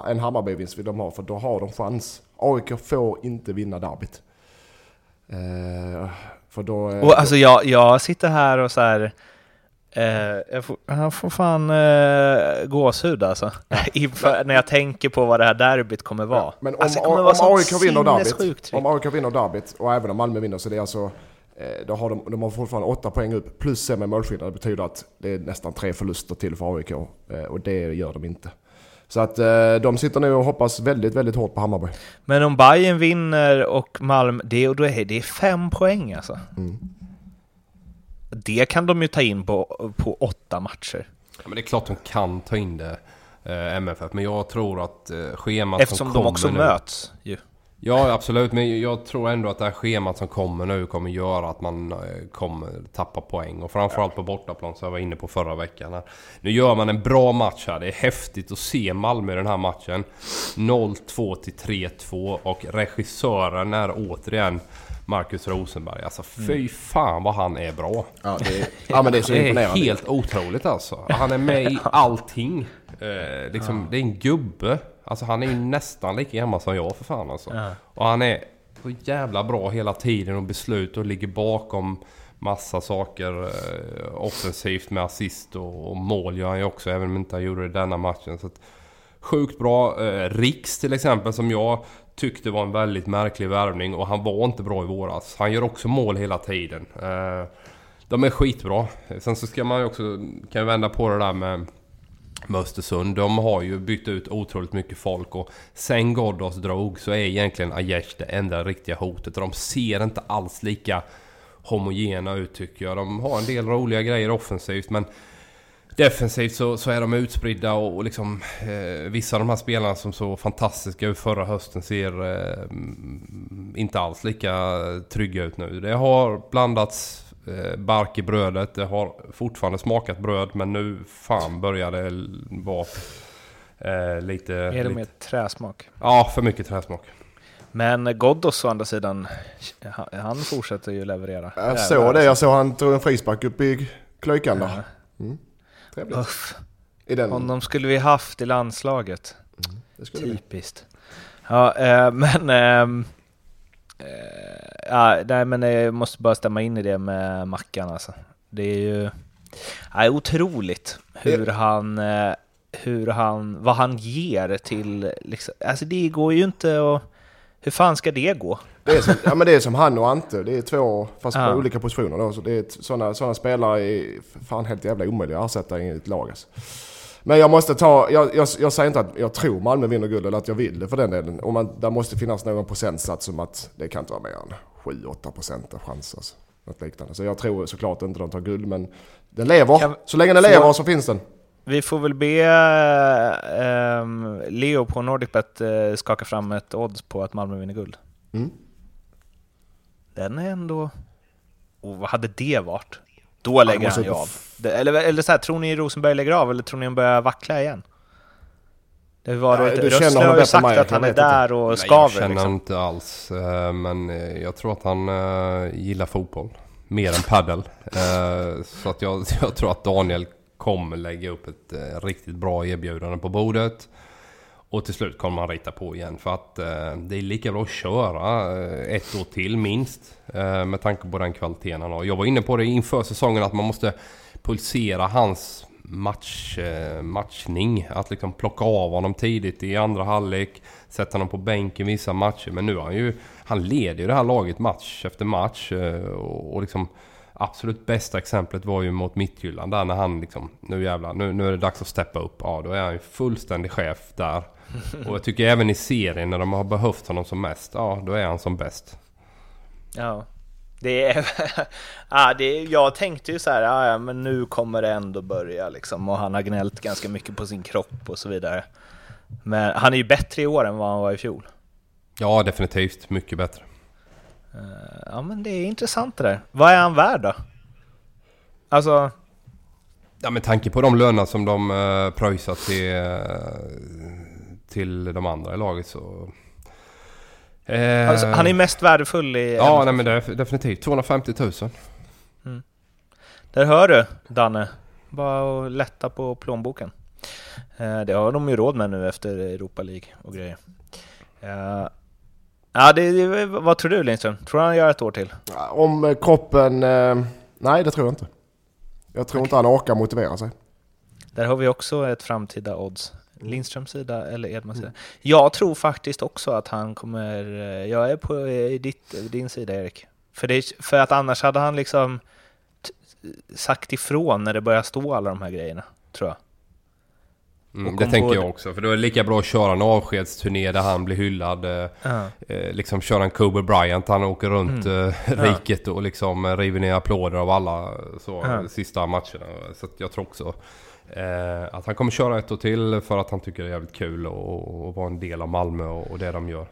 En Hammarby-vinst vill de ha, för då har de chans. AIK får inte vinna derbyt. Eh, för då... eh, Och alltså jag, jag sitter här och så här... Eh, jag, får, jag får fan eh, gåshud alltså. [LAUGHS] Inför, när jag tänker på vad det här derbyt kommer vara. Men om, alltså, om, vara om AIK vinner derbyt, om AIK vinner derbyt och även om Malmö vinner så det är alltså eh, då har de, de har fortfarande åtta poäng upp plus sämre målskillnad. Det betyder att det är nästan tre förluster till för AIK eh, och det gör de inte. Så att eh, de sitter nu och hoppas väldigt, väldigt hårt på Hammarby. Men om Bayern vinner och Malmö, det, och då är det fem poäng alltså. Mm. Det kan de ju ta in på, på åtta matcher. Ja, men det är klart de kan ta in det, eh, MFF. Men jag tror att eh, schemat Eftersom som de kommer också nu... möts ju. Ja, absolut. Men jag tror ändå att det här schemat som kommer nu kommer göra att man eh, kommer tappa poäng. Och framförallt på bortaplan som jag var inne på förra veckan. här. Nu gör man en bra match här. Det är häftigt att se Malmö i den här matchen. 0-2 till 3-2 och regissören är återigen Marcus Rosenberg. Alltså fy fan vad han är bra. Ja, det är, ja men det är så [LAUGHS] Det är helt otroligt alltså. Han är med i [LAUGHS] allting. Eh, liksom, Det är en gubbe. Alltså han är ju nästan lika gammal som jag för fan alltså. Ja. Och han är så jävla bra hela tiden och beslut och ligger bakom massa saker eh, offensivt med assist och, och mål gör han ju också även om han inte han gjorde det i denna matchen. Så att, sjukt bra. Eh, Riks till exempel som jag tyckte var en väldigt märklig värvning och han var inte bra i våras. Han gör också mål hela tiden. Eh, de är skitbra. Sen så ska man ju också, kan vända på det där med med Östersund. De har ju bytt ut otroligt mycket folk och sen Ghoddos drog så är egentligen Aiesh det enda riktiga hotet. Och de ser inte alls lika homogena ut tycker jag. De har en del roliga grejer offensivt men defensivt så, så är de utspridda och, och liksom eh, vissa av de här spelarna som såg fantastiska ut förra hösten ser eh, mm, inte alls lika trygga ut nu. Det har blandats eh, bark i brödet. Det har fortfarande smakat bröd men nu fan börjar det vara eh, lite... Är det lite med träsmak? Ja, för mycket träsmak. Men Ghoddos å andra sidan, han, fortsätter ju leverera. Jag såg det, jag såg han tog en frispark upp i Klöjkan där. Ja. Trevligt. Uff, I den, honom skulle vi haft i landslaget. det skulle vi. Typiskt. Ja, eh, [LAUGHS] men... ehm, eh, ja, nej, men jag måste bara stämma in i det med Mackan alltså. Det är ju... Ja, otroligt hur han... eh, Hur han... Vad han ger till... Liksom, alltså det går ju inte att... Hur fan ska det gå? Det är, som, ja, men det är som han och Ante. Det är två, fast Ja. på olika positioner. Då. Så det är sådana, sådana spelare är fan helt jävla omöjliga att ersätta i ett lag. Alltså. Men jag måste ta, jag, jag, jag säger inte att jag tror Malmö vinner guld eller att jag vill det för den delen. Om man, där måste finnas någon procentsats som att det kan inte vara mer än 7-8 procent av chans. Alltså. Något liknande. Så jag tror såklart inte de tar guld men den lever. Kan- så länge den lever så finns den. Vi får väl be ehm, Leo på NordicBet uh, skaka fram ett odds på att Malmö vinner guld. Mm. Den är ändå... Och vad hade det varit? Då lägger måste han ju av. Det, eller eller så här, tror ni Rosenberg lägger av eller tror ni han börjar vackla igen? Det var Ja, ja, du känner Rössle honom har ju sagt att jag han är vet inte. där och Nej, jag skaver känner liksom. inte alls. eh, Men eh, jag tror att han eh, gillar fotboll. Mer än paddel. Eh, Så att jag, [LAUGHS] jag tror att Daniel kommer lägga upp ett eh, riktigt bra erbjudande på bordet. Och till slut kommer man rita på igen. För att eh, det är lika bra att köra eh, ett år till minst. eh, Med tanke på den kvaliteten han har. Jag var inne på det inför säsongen att man måste pulsera hans match, eh, matchning. Att liksom plocka av honom tidigt i andra halvlek. Sätta honom på bänken vissa matcher. Men nu har han ju... Han leder ju det här laget match efter match. eh, Och, och liksom... Absolut bästa exemplet var ju mot Midtjylland där när han liksom... Nu jävlar, nu, nu är det dags att steppa upp. Ja, då är han ju fullständig chef där. [LAUGHS] Och jag tycker även i serien när de har behövt honom som mest. Ja, då är han som bäst. Ja. Det är, [LAUGHS] ja, det är, jag tänkte ju så här, ja, ja, men nu kommer det ändå börja liksom. Och han har gnällt ganska mycket på sin kropp och så vidare. Men han är ju bättre i år än vad han var i fjol. Ja, definitivt. Mycket bättre. Eh, Ja men det är intressant det där. Vad är han värd då? Alltså, Ja, med tanke på de löner som de uh, pröjsar till, uh, till de andra i laget så... Eh, Alltså, han är mest värdefull i... Ja, nej men det är definitivt 250 000. Där hör du, Danne. Bara att lätta på plånboken. Eh, det har de ju råd med nu efter Europa League och grejer. Ja, det, det, vad tror du Lindström? Tror han gör ett år till? Om eh, kroppen... Eh, nej, det tror jag inte. Jag tror inte han orkar motivera sig. Där har vi också ett framtida odds. Lindströms sida eller Edmans sida. Jag tror faktiskt också att han kommer... eh, Jag är på ditt, din sida Erik. För, det, för att annars hade han liksom sagt ifrån när det börjar stå alla de här grejerna, tror jag. Mm, det tänker jag också. För det är lika bra att köra en avskedsturné där han blir hyllad. Eh, Ja. eh, liksom köra en Kobe Bryant. Han åker runt Mm. eh, riket och liksom river ner applåder av alla så, Ja. eh, sista matcherna. Så att jag tror också eh, att han kommer köra ett år till för att han tycker det är jävligt kul och, och vara en del av Malmö och, och det de gör.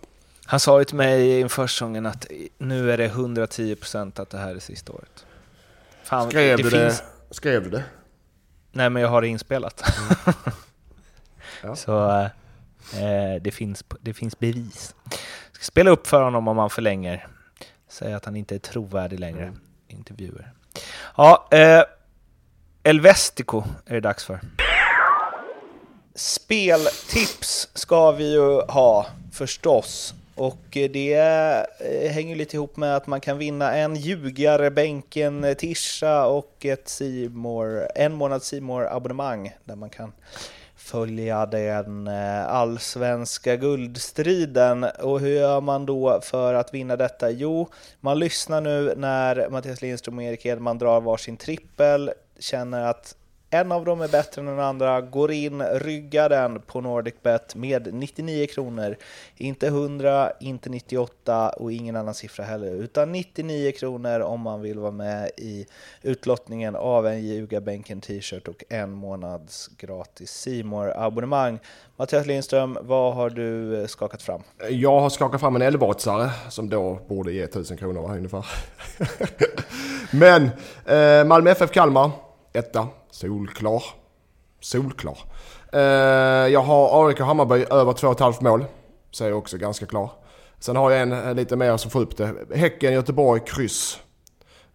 Han sa ju till mig inför säsongen att nu är det 110% att det här är sista året. Fan, Skrev det du finns... det? Skrev du det? Nej, men jag har det inspelat. [LAUGHS] Ja. Så eh, det, finns, det finns bevis. Ska spela upp för honom om han förlänger. Säga att han inte är trovärdig längre. Mm. Intervjuer. Ja, eh, Elvestico är det dags för. Speltips ska vi ju ha förstås. Och det eh, hänger lite ihop med att man kan vinna en ljugarbänken tisha och ett Seymour, en månad Simor abonnemang där man kan följa den eh, allsvenska guldstriden. Och hur gör man då för att vinna detta? Jo, man lyssnar nu när Mattias Lindström och Erik Edman drar varsin trippel, känner att en av dem är bättre än den andra, går in, ryggar den på NordicBet med 99 kronor. Inte 100, inte 98 och ingen annan siffra heller, utan 99 kronor om man vill vara med i utlottningen av en Ljugarbänken t-shirt och en månads gratis simor abonnemang Mattias Lindström, vad har du eh, skakat fram? Jag har skakat fram en elbotsare som då borde ge 1000 kronor ungefär. [LAUGHS] Men eh, Malmö FF Kalmar, etta, solklar. Solklar. Eh, jag har AIK Hammarby över 2,5 mål. Säger också ganska klar. Sen har jag en eh, lite mer som får upp det. Häcken, Göteborg, kryss.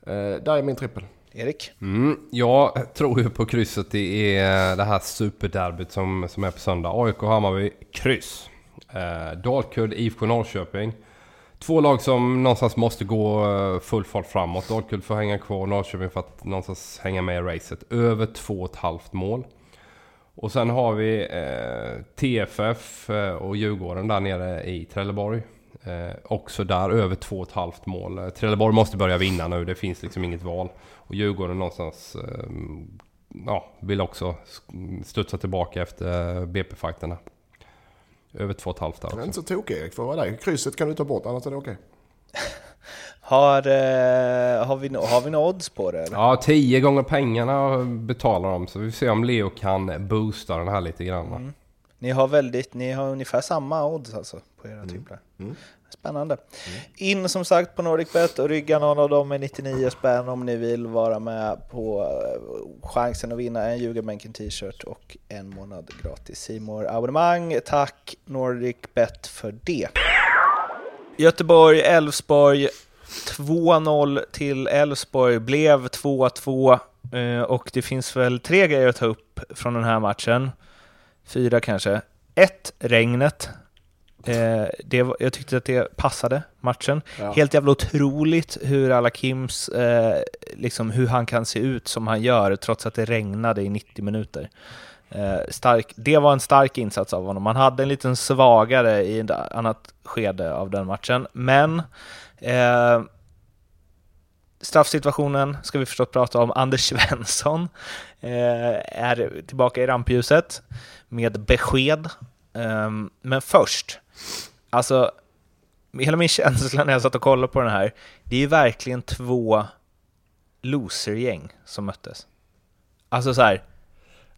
Eh, där är min trippel. Erik? Mm, jag tror ju på krysset. Det är det här superderbyt som, som är på söndag. AIK Hammarby, kryss. Dalkurd, IFK Norrköping. Två lag som någonstans måste gå eh, full fart framåt. Dalkurd får hänga kvar, Norrköping för att någonstans hänga med i racet. Över 2,5 mål. Och sen har vi eh, TFF eh, och Djurgården där nere i Trelleborg. Eh, också där över 2,5 mål. Eh, Trelleborg måste börja vinna nu, det finns liksom inget val. Och Djurgården någonstans eh, ja, vill också studsa tillbaka efter BP-fighterna. Över 2,5 där Det är också. inte så tokig Erik för att vara dig. Krysset kan du ta bort annars är det okej. [LAUGHS] Har, eh, har, vi, no- har vi några odds på det? Eller? Ja, 10 gånger pengarna betalar de. Så vi får se om Leo kan boosta den här lite grann. va? Ni har väldigt, ni har ungefär samma odds alltså på era tripplar. Spännande. In som sagt på NordicBet och rygga någon av dem med 99 spänn om ni vill vara med på eh, chansen att vinna en Ljugarbänken t-shirt och en månad gratis simor abonnemang Tack NordicBet för det. Göteborg, Elfsborg 2-0 till Elfsborg blev 2-2 eh, och det finns väl tre grejer att ta upp från den här matchen. Fyra kanske. Ett, regnet. Eh, det, jag tyckte att det passade matchen. Ja. Helt jävla otroligt hur alla Kims, eh, liksom hur han kan se ut som han gör trots att det regnade i 90 minuter. Eh, stark, det var en stark insats av honom. Han hade en liten svagare i ett annat skede av den matchen, men eh, straffsituationen ska vi förstås prata om. Anders Svensson eh, är tillbaka i rampljuset med besked. Ehm, men först, alltså hela min [LAUGHS] känsla när jag satt och kollade på den här, det är ju verkligen två losergäng som möttes. Alltså så här,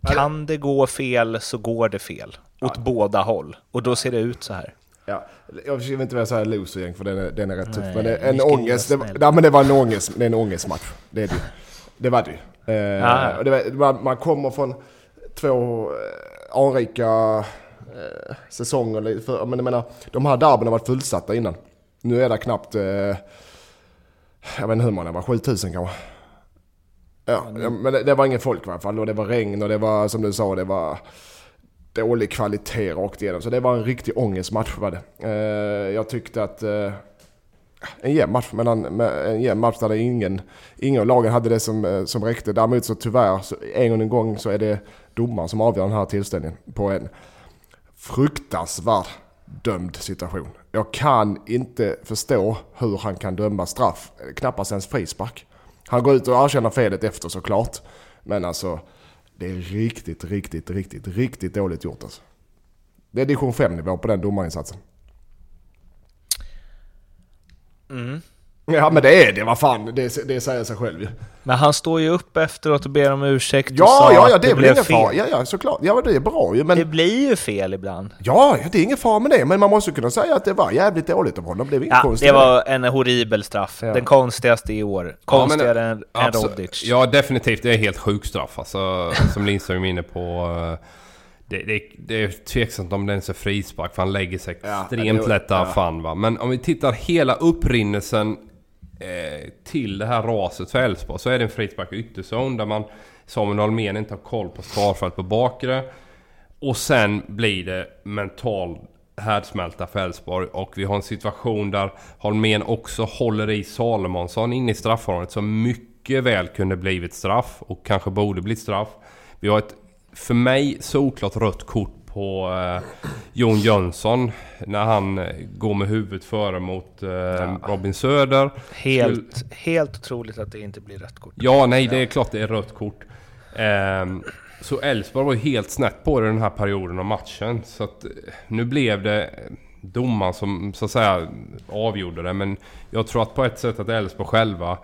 kan det gå fel så går det fel. Åt båda håll. Och då ser det ut så här. Ja, jag vill inte vilja säga losergäng för den är, den är rätt tuff. Nej, Men det, en ångest, det, vara ja, men det var en ångest, det är en ångestmatch. Det är det. Det var det ju. Eh, Ja. man, man kommer från två eh, anrika eh, säsong. Eller för, men jag menar, de här derbyna har varit fullsatta innan. Nu är det knappt, eh, jag vet inte hur många det var, 7000 kanske. Ja, men det, det var ingen folk i alla fall och det var regn och det var som du sa, det var dålig kvalitet rakt igenom. Så det var en riktig ångestmatch var det. Eh, jag tyckte att eh, en jämn match, med, en jämn match där det ingen, ingen av lagen hade det som, eh, som räckte. Däremot så tyvärr, så en gång gång så är det domaren som avgör den här tillställningen på en fruktansvärd dömd situation. Jag kan inte förstå hur han kan döma straff, knappast ens frispark. Han går ut och erkänner felet efter såklart. Men alltså, det är riktigt, riktigt, riktigt, riktigt dåligt gjort alltså. Det är division 5 nivå på den domarinsatsen. Mm. Ja men det är det, vad fan. Det, det säger sig själv ju. Men han står ju upp efteråt och ber om ursäkt och Ja, sa ja, ja, det, det blev ingen fel. Ja, ja, såklart. Ja, men det är bra ju. Men, Det blir ju fel ibland. ja, ja, det är ingen fara med det. Men man måste kunna säga att det var jävligt dåligt av honom. Det Ja, konstigt det var en horribel straff. Ja. Den konstigaste i år. Konstigare än, än Absolut. Rodic. Ja, definitivt. Det är helt sjuk straff. Alltså, [LAUGHS] som Lindström är inne på. Det, det, det är tveksamt om det ens är frispark för han lägger sig Ja, extremt lätt där ja. fan va. Men om vi tittar hela upprinnelsen eh, till det här raset för Elfsborg så är det en frispark i ytterzon där man Samuel Holmén inte har koll på startfält på bakre. Och sen blir det mental härdsmälta för Elfsborg och vi har en situation där Holmén också håller i Salomonsson in i straffområdet som mycket väl kunde blivit straff och kanske borde blivit straff. Vi har ett, för mig, såklart rött kort på eh, Jon Jönsson när han eh, går med huvudet före mot eh, Robin Söder. Helt, helt otroligt att det inte blir rött kort. Ja, nej, det är klart det är rött kort. Ehm, så Elfsborg var ju helt snett på det den här perioden av matchen. Så att eh, nu blev det domaren som så att säga avgjorde det. Men jag tror att på ett sätt att Elfsborg själva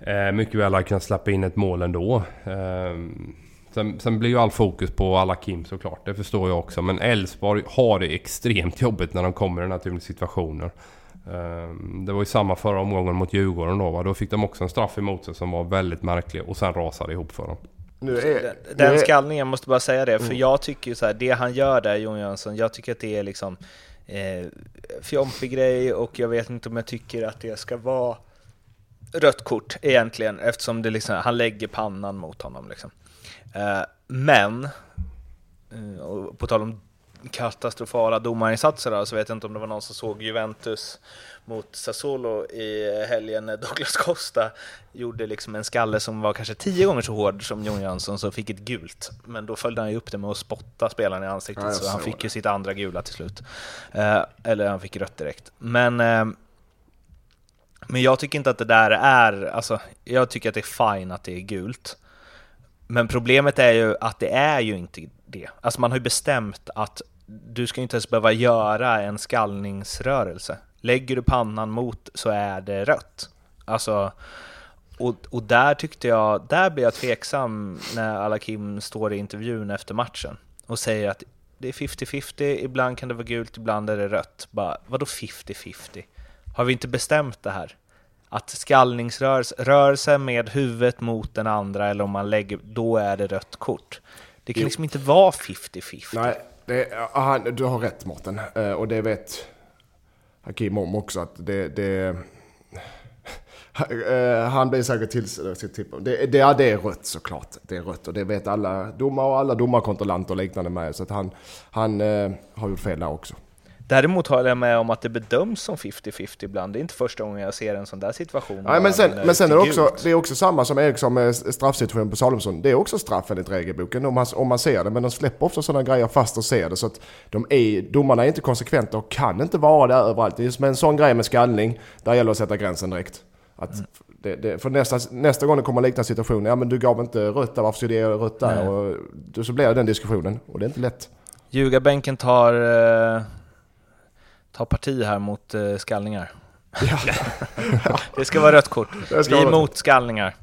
eh, mycket väl hade kunnat släppa in ett mål ändå. Ehm, sen, sen blir ju all fokus på alla Kim såklart, det förstår jag också. Men Elfsborg har det extremt jobbigt när de kommer i den här typen av situationer. Ehm, Det var ju samma förra omgången mot Djurgården då va? Då fick de också en straff emot sig som var väldigt märklig och sen rasade ihop för dem. Nu är, nu Den är, skallningen, jag måste bara säga det, för Mm. jag tycker ju så här, det han gör där, Jon Jönsson, jag tycker att det är liksom eh, fjompig grej och jag vet inte om jag tycker att det ska vara rött kort egentligen, eftersom det liksom, han lägger pannan mot honom. Liksom. Eh, men, eh, på tal om katastrofala domarinsatser så vet jag inte om det var någon som såg Juventus mot Sassuolo i helgen när Douglas Costa gjorde liksom en skalle som var kanske tio gånger så hård som Jon Jönsson så fick ett gult. Men då följde han ju upp det med att spotta spelaren i ansiktet Ja, så han fick det. ju sitt andra gula till slut. Eh, eller han fick rött direkt. Men eh, men jag tycker inte att det där är, alltså, jag tycker att det är fine att det är gult. Men problemet är ju att det är ju inte det. Alltså man har ju bestämt att du ska inte ens behöva göra en skallningsrörelse. Lägger du pannan mot så är det rött. Alltså, och, och där tyckte jag, där blev jag tveksam när Alakim står i intervjun efter matchen och säger att det är 50-50, ibland kan det vara gult, ibland är det rött. Bara, vadå 50-50? Har vi inte bestämt det här? Att skallningsrörelse rörelse med huvudet mot den andra eller om man lägger, då är det rött kort. Det kan Jo. liksom inte vara 50-50. nej, det, ja, han, du har rätt Mårten. Eh, och det vet Hakim om också att det... det [LAUGHS] Eh, han blir säkert till sitt tipp. Det, det, ja, det är rött såklart. Det är rött och det vet alla domare och alla domarkontrollanter och liknande med. Så att han, han eh, har gjort fel där också. Däremot håller jag med om att det bedöms som 50-50 ibland. Det är inte första gången jag ser en sån där situation. Nej, men sen, men sen är det också, det är också samma som Eriksson med straffsituationen på Salomonsson. Det är också straff enligt regelboken om man, om man ser det. Men de släpper ofta sådana grejer fast de ser det. Så att de är, domarna är inte konsekventa och kan inte vara där överallt. Det är som en sån grej med skallning. Där gäller det att sätta gränsen direkt. Att Mm. det, det, för nästa, nästa gång det kommer liknande situation, ja men du gav inte rött där, varför ska du ge rött där? Och, så blir det den diskussionen och det är inte lätt. Ljugarbänken tar, tar parti här mot eh, skallningar. [LAUGHS] det ska vara rött kort. Det Vi ska är emot skallningar.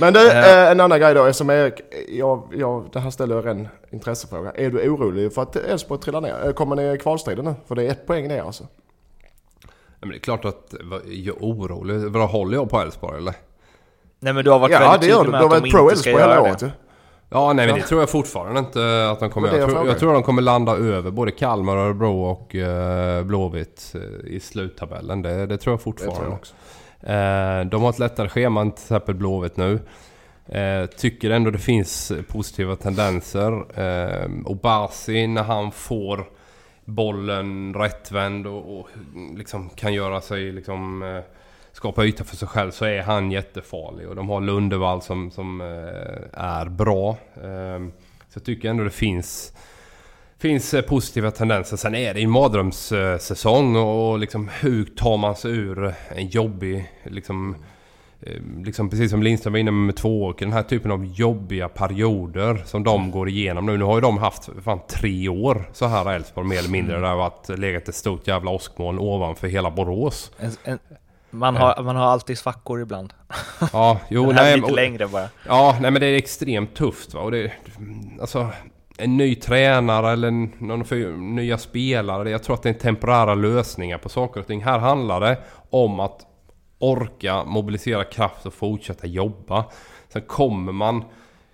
Men du, Eh. eh, en annan grej då, eftersom Erik, jag, jag, det här ställer en intressefråga. Är du orolig för att Elfsborg trillar ner? Eh, Kommer ni i kvalstriden nu? För det är ett poäng ner alltså. Ja, men det är klart att jag är orolig. Vad håller jag på Elfsborg eller? Nej men du har varit Ja, väldigt det gör tydlig du. med Du har att de varit pro inte ska Elfsborg hela göra året det. Ja, nej men det tror jag fortfarande inte att de kommer göra. Jag, tror- jag tror att de kommer landa över både Kalmar, Örebro och eh, Blåvitt eh, i sluttabellen. Det, det tror jag fortfarande. tror jag också. Eh, de har ett lättare schema än till exempel Blåvitt nu. Eh, tycker ändå det finns positiva tendenser. Eh, Obasi när han får bollen rättvänd och, och liksom kan göra sig liksom eh, skapa yta för sig själv så är han jättefarlig. Och de har Lundevall som, som eh, är bra. Eh, så jag tycker ändå det finns finns eh, positiva tendenser. Sen är det en mardrömssäsong och och liksom hur tar man sig ur en jobbig liksom eh, Liksom precis som Lindström var inne med två år, den här typen av jobbiga perioder som de går igenom nu. Nu har ju de haft fan tre år så här Elfsborg mer eller mindre. Där det har varit legat ett stort jävla åskmoln ovanför hela Borås. En, en, man, har, man har alltid svackor ibland. [LAUGHS] Ja, jo, Den här är nej, lite och- längre bara. Ja, nej men det är extremt tufft va. Och det, alltså, en ny tränare eller någon för, nya spelare. Jag tror att det är temporära lösningar på saker och ting. Här handlar det om att orka mobilisera kraft och fortsätta jobba. Sen kommer man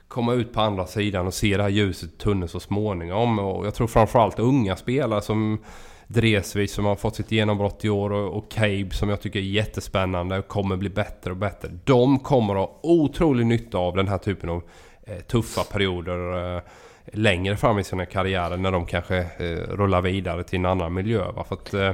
komma ut på andra sidan och se det här ljuset i tunneln så småningom. Och jag tror framförallt unga spelare som Dresvig som har fått sitt genombrott i år och, och Cabe som jag tycker är jättespännande och kommer bli bättre och bättre. De kommer ha otrolig nytta av den här typen av eh, tuffa perioder eh, längre fram i sina karriärer när de kanske eh, rullar vidare till en annan miljö. Va? För att, eh,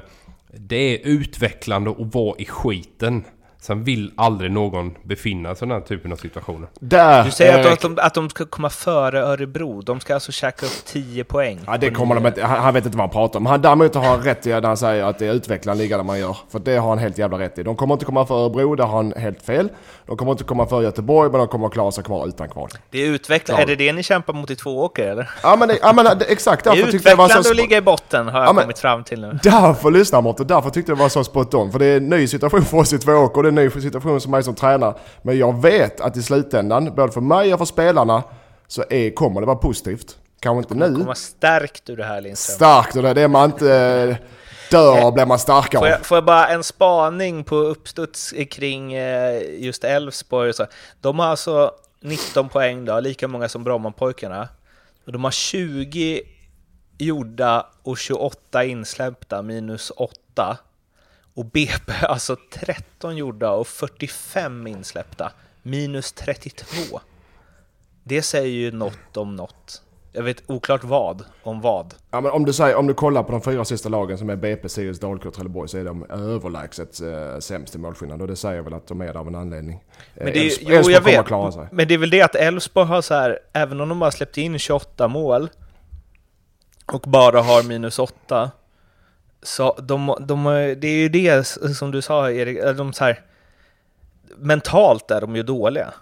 det är utvecklande att vara i skiten. Sen vill aldrig någon befinna sig i den här typen av situationer. Där, Du säger de, att, de, att de ska komma före Örebro. De ska alltså käka upp 10 poäng. Ja, det kommer de inte. Han, han vet inte vad han pratar om. Han, däremot har han rätt i när han säger att det är utvecklande liga där man gör. För det har han helt jävla rätt i. De kommer inte komma för Örebro, där har han helt fel. De kommer inte komma för Göteborg, men de kommer att klara sig kvar utan kval. Det är utveckla- Ja. Är det det ni kämpar mot i två åker eller? Ja men, ja, men exakt är därför det var utvecklande att ligga i botten har jag Ja, men- kommit fram till nu. Därför lyssnar Mårten, därför tyckte jag det var så spot on. För det är en ny situation för oss i två åker är en ny situation för mig som tränare. Men jag vet att i slutändan, både för mig och för spelarna, så är, kommer det vara positivt. Kanske inte nu. Komma stärkt ur det här Lindström. Starkt och det är det man inte eh, dör av, blir man starkare Får jag, får jag bara en spaning på uppstuds kring eh, just Elfsborg. De har alltså 19 poäng då, lika många som Brommapojkarna. Och de har 20 gjorda och 28 insläppta, minus 8. Och BP [LAUGHS] alltså 13 gjorda och 45 insläppta, minus 32. Det säger ju något om något. Jag vet oklart vad, om vad. Ja, men om, du säger, om du kollar på de fyra sista lagen som är BP, Sirius, Dalkurd och Trelleborg så är de överlägset eh, sämst i målskillnad. Och det säger väl att de är där av en anledning. Eh, Men det är, Elfs- jo, Elfsborg jag kommer vet. klara sig. Men det är väl det att Elfsborg har så här, även om de har släppt in 28 mål och bara har minus 8, så de, de, det är ju det som du sa Erik, de så här, mentalt är de ju dåliga.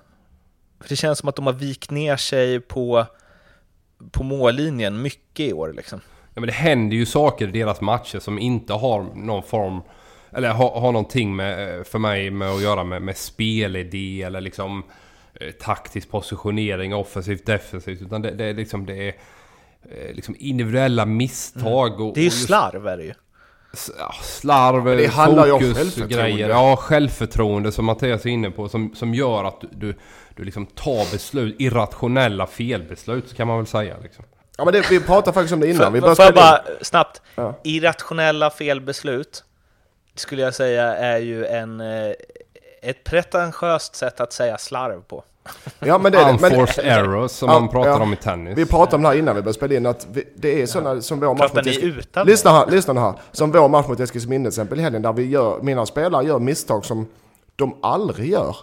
För det känns som att de har vikt ner sig på, på mållinjen mycket i år liksom. Ja, men det händer ju saker i deras matcher som inte har någon form eller har, har någonting med, för mig med att göra med, med spelidé eller liksom eh, taktisk positionering, offensivt, defensivt. Utan det, det är liksom det är eh, liksom individuella misstag. Och, Det är ju slarv är det ju. Ja, slarv, det handlar ju om fokus, självförtroende. grejer. Ja, självförtroende som Mattias är inne på. Som, som gör att du, du, du liksom tar beslut, irrationella felbeslut kan man väl säga. Liksom. Ja men det, vi pratade faktiskt om det innan. vi Får, jag bara snabbt? Ja. Irrationella felbeslut skulle jag säga är ju en, eh, ett pretentiöst sätt att säga slarv på. Ja men det är det. Men, Unforced errors som Ja, man pratar ja. om i tennis. Vi pratade om det här innan vi började spela in, att vi, det är sådana som vår match mot ni Eskil- utan Lyssna här, lyssna här. Som vår match mot Eskilsminne till exempel i helgen, där vi gör, mina spelare gör misstag som de aldrig gör.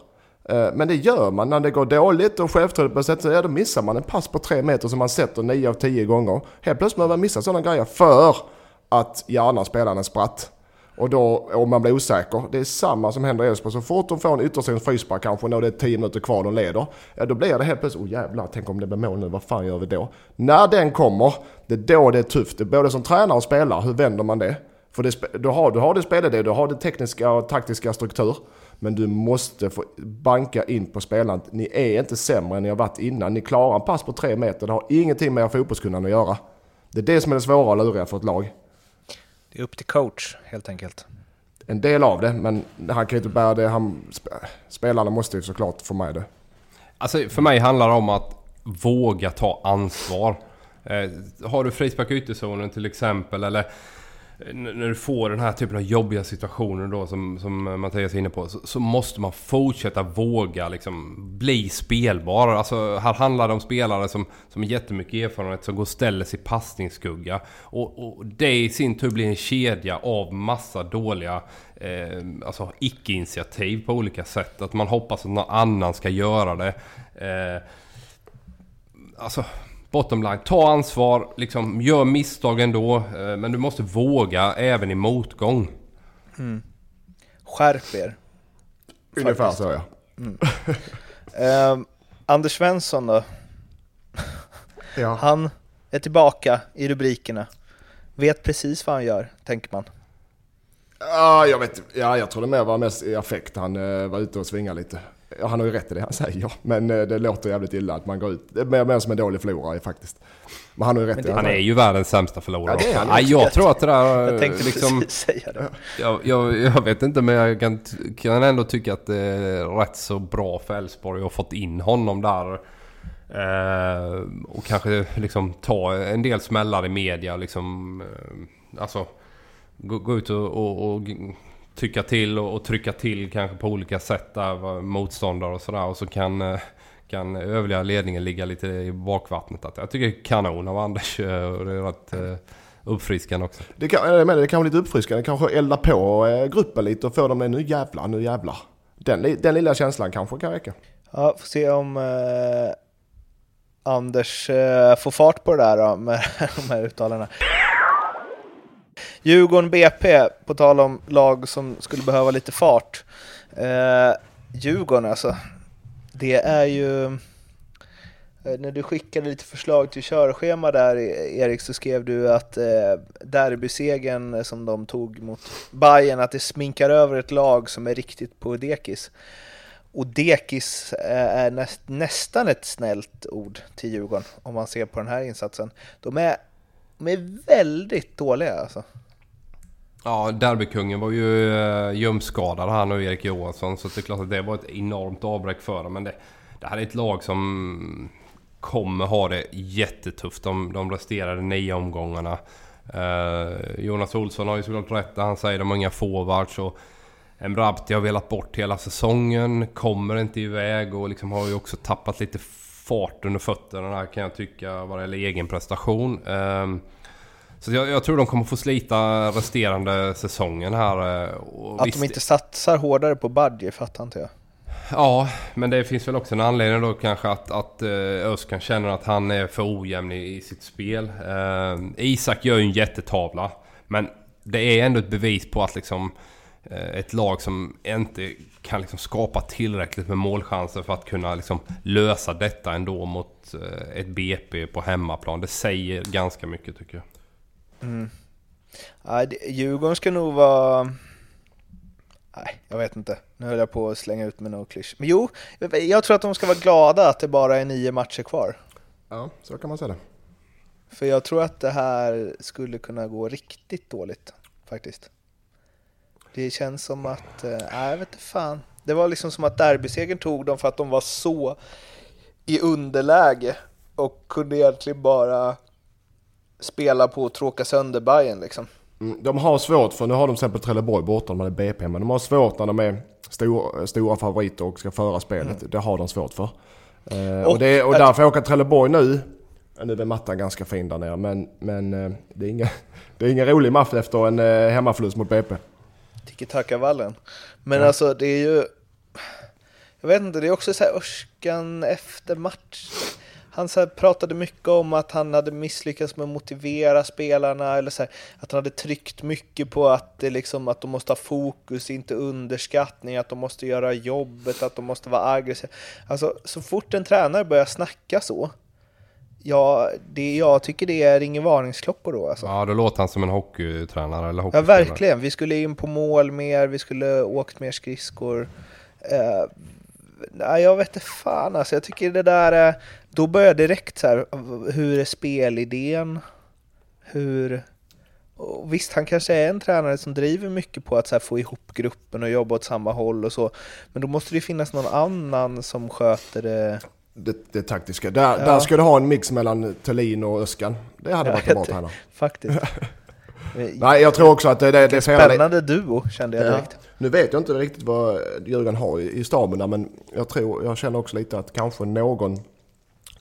Eh, Men det gör man när det går dåligt och självförtroendet börjar sätta sig, ja då missar man en pass på tre meter som man sätter nio av tio gånger. Helt plötsligt behöver man missa sådana grejer för att hjärnan spelar en spratt. Och då, om man blir osäker, det är samma som händer i Elfsborg. Så fort de får en ytterstens-frispark, kanske, när det är 10 minuter kvar de leder, ja då blir det helt plötsligt, oh jävlar, tänk om det blir mål nu, vad fan gör vi då? När den kommer, det är då det är tufft. Både som tränare och spelare, hur vänder man det? För det, du, har, du har det spelidé, du har det tekniska och taktiska struktur. Men du måste få banka in på spelaren. Ni är inte sämre än ni har varit innan. Ni klarar en pass på tre meter, det har ingenting med er fotbollskunnande att göra. Det är det som är det svåra och luriga för ett lag. Det är upp till coach helt enkelt. en del av det, men han kan ju inte bära det. Han, sp- spelarna måste ju såklart få med det. Alltså för mig handlar det om att våga ta ansvar. Eh, har du frispark i ytterzonen till exempel eller när du får den här typen av jobbiga situationer då som, som Mattias är inne på så, så, måste man fortsätta våga liksom bli spelbar. Alltså här handlar det om spelare som, som har jättemycket erfarenhet som går och ställer sig i passningsskugga. Och, och det i sin tur blir en kedja av massa dåliga eh, alltså icke-initiativ på olika sätt. Att man hoppas att någon annan ska göra det. Eh, alltså bottom line, ta ansvar, liksom, gör misstag ändå. Eh, men du måste våga även i motgång. Mm. Skärp er. Ungefär så ja. Mm. eh, Anders Svensson då? [LAUGHS] ja. Han är tillbaka i rubrikerna. Vet precis vad han gör, tänker man. Ja, jag vet Ja, jag tror det mer var mest i affekt. Han uh, var ute och svingade lite. Ja, han har ju rätt i det han säger, men uh, det låter jävligt illa att man går ut. Det är mer, som en dålig förlorare faktiskt. Men han har ju rätt det, i Han är ju världens sämsta förlorare. Ja, det han. Ja, jag tror att det där... Jag tänkte liksom, precis säga det. Jag, jag, jag, vet inte, men jag kan, kan ändå tycka att det är rätt så bra för Elfsborg att ha fått in honom där. Eh, och kanske liksom ta en del smällar i media liksom. Eh, alltså gå, gå ut och, och, och tycka till och, och, trycka till kanske på olika sätt där motståndare och sådär. Och så kan, eh, kan övriga ledningen ligga lite i bakvattnet. Att jag tycker det är kanon av Anders eh, och det är rätt eh, uppfriskande också. Det kan, jag menar, det kan vara lite uppfriskande. Kanske elda på gruppen lite och få dem att nu jävlar, nu jävlar. Den, den lilla känslan kanske kan räcka. Ja, får se om eh, Anders eh, får fart på det där då med [LAUGHS] de här uttalandena. Djurgården BP, på tal om lag som skulle behöva lite fart. Eh, Djurgården alltså, det är ju... Eh, när du skickade lite förslag till körschema där e-, Erik så skrev du att eh, derbysegen som de tog mot Bayern att det sminkar över ett lag som är riktigt på dekis. Och dekis eh, är näst, nästan ett snällt ord till Djurgården om man ser på den här insatsen. De är, de är väldigt dåliga alltså. Ja, derbykungen var ju eh, uh, ljumskadad han och Erik Johansson. Så det är klart att det var ett enormt avbräck för dem. Men det, det här är ett lag som kommer ha det jättetufft de, de resterade nio omgångarna. Eh, Jonas Olsson har ju såklart rätt han säger de har inga forwards. Och Emrabti har velat bort hela säsongen, kommer inte iväg och liksom har ju också tappat lite fart under fötterna kan jag tycka vad det gäller egen prestation. Eh, så jag, jag, tror de kommer få slita resterande säsongen här. Eh, att visst, de inte satsar hårdare på Badje fattar inte jag. Ja, men det finns väl också en anledning då kanske att, att uh, Öskan känner att han är för ojämn i, i sitt spel. Uh, Isak gör ju en jättetavla. Men det är ändå ett bevis på att liksom ett lag som inte kan liksom skapa tillräckligt med målchanser för att kunna liksom lösa detta ändå mot ett BP på hemmaplan. Det säger ganska mycket tycker jag. Mm. Ja, Djurgården ska nog vara... Nej, jag vet inte. Nu höll jag på att slänga ut med något klysch. Men jo, jag tror att de ska vara glada att det bara är nio matcher kvar. Ja, så kan man säga det. För jag tror att det här skulle kunna gå riktigt dåligt, faktiskt. Det känns som att, eh, nej jag vet inte fan. Det var liksom som att derbysegern tog dem för att de var så i underläge och kunde egentligen bara spela på att tråka sönder Bayern liksom. Mm, de har svårt, för nu har de till exempel Trelleborg borta, de hade BP, men de har svårt när de är stor, stora favoriter och ska föra spelet. Mm. Det har de svårt för. Uh, och, och, det, och därför åker Trelleborg nu. Nu är mattan ganska fin där nere, men, men uh, det, är ingen, [LAUGHS] det är ingen rolig match efter en uh, hemmaförlust mot BP. Tiki-taka-vallen. Men ja. alltså det är ju... Jag vet inte, det är också så här Örskan efter match han så pratade mycket om att han hade misslyckats med att motivera spelarna, eller så här, att han hade tryckt mycket på att, det liksom, att de måste ha fokus, inte underskattning, att de måste göra jobbet, att de måste vara aggressiva. Alltså, så fort en tränare börjar snacka så, Ja, det, jag tycker det ringer varningsklockor då alltså. Ja, då låter han som en hockeytränare eller Ja, verkligen. Vi skulle in på mål mer, vi skulle åkt mer skridskor. Eh, nej, jag vet inte fan alltså. Jag tycker det där, då börjar direkt så här, hur är spelidén? Hur... Och visst, han kanske är en tränare som driver mycket på att så få ihop gruppen och jobba åt samma håll och så. Men då måste det finnas någon annan som sköter det det, det taktiska. Där, Ja. där ska du ha en mix mellan Thelin och Öskan. Det hade varit en bra Ja, tränare. Faktiskt. [LAUGHS] Nej, jag tror också att det, det, det är. Spännande duo kände jag Ja. direkt. Nu vet jag inte riktigt vad Djurgården har i, i staben där, men jag, tror, jag känner också lite att kanske någon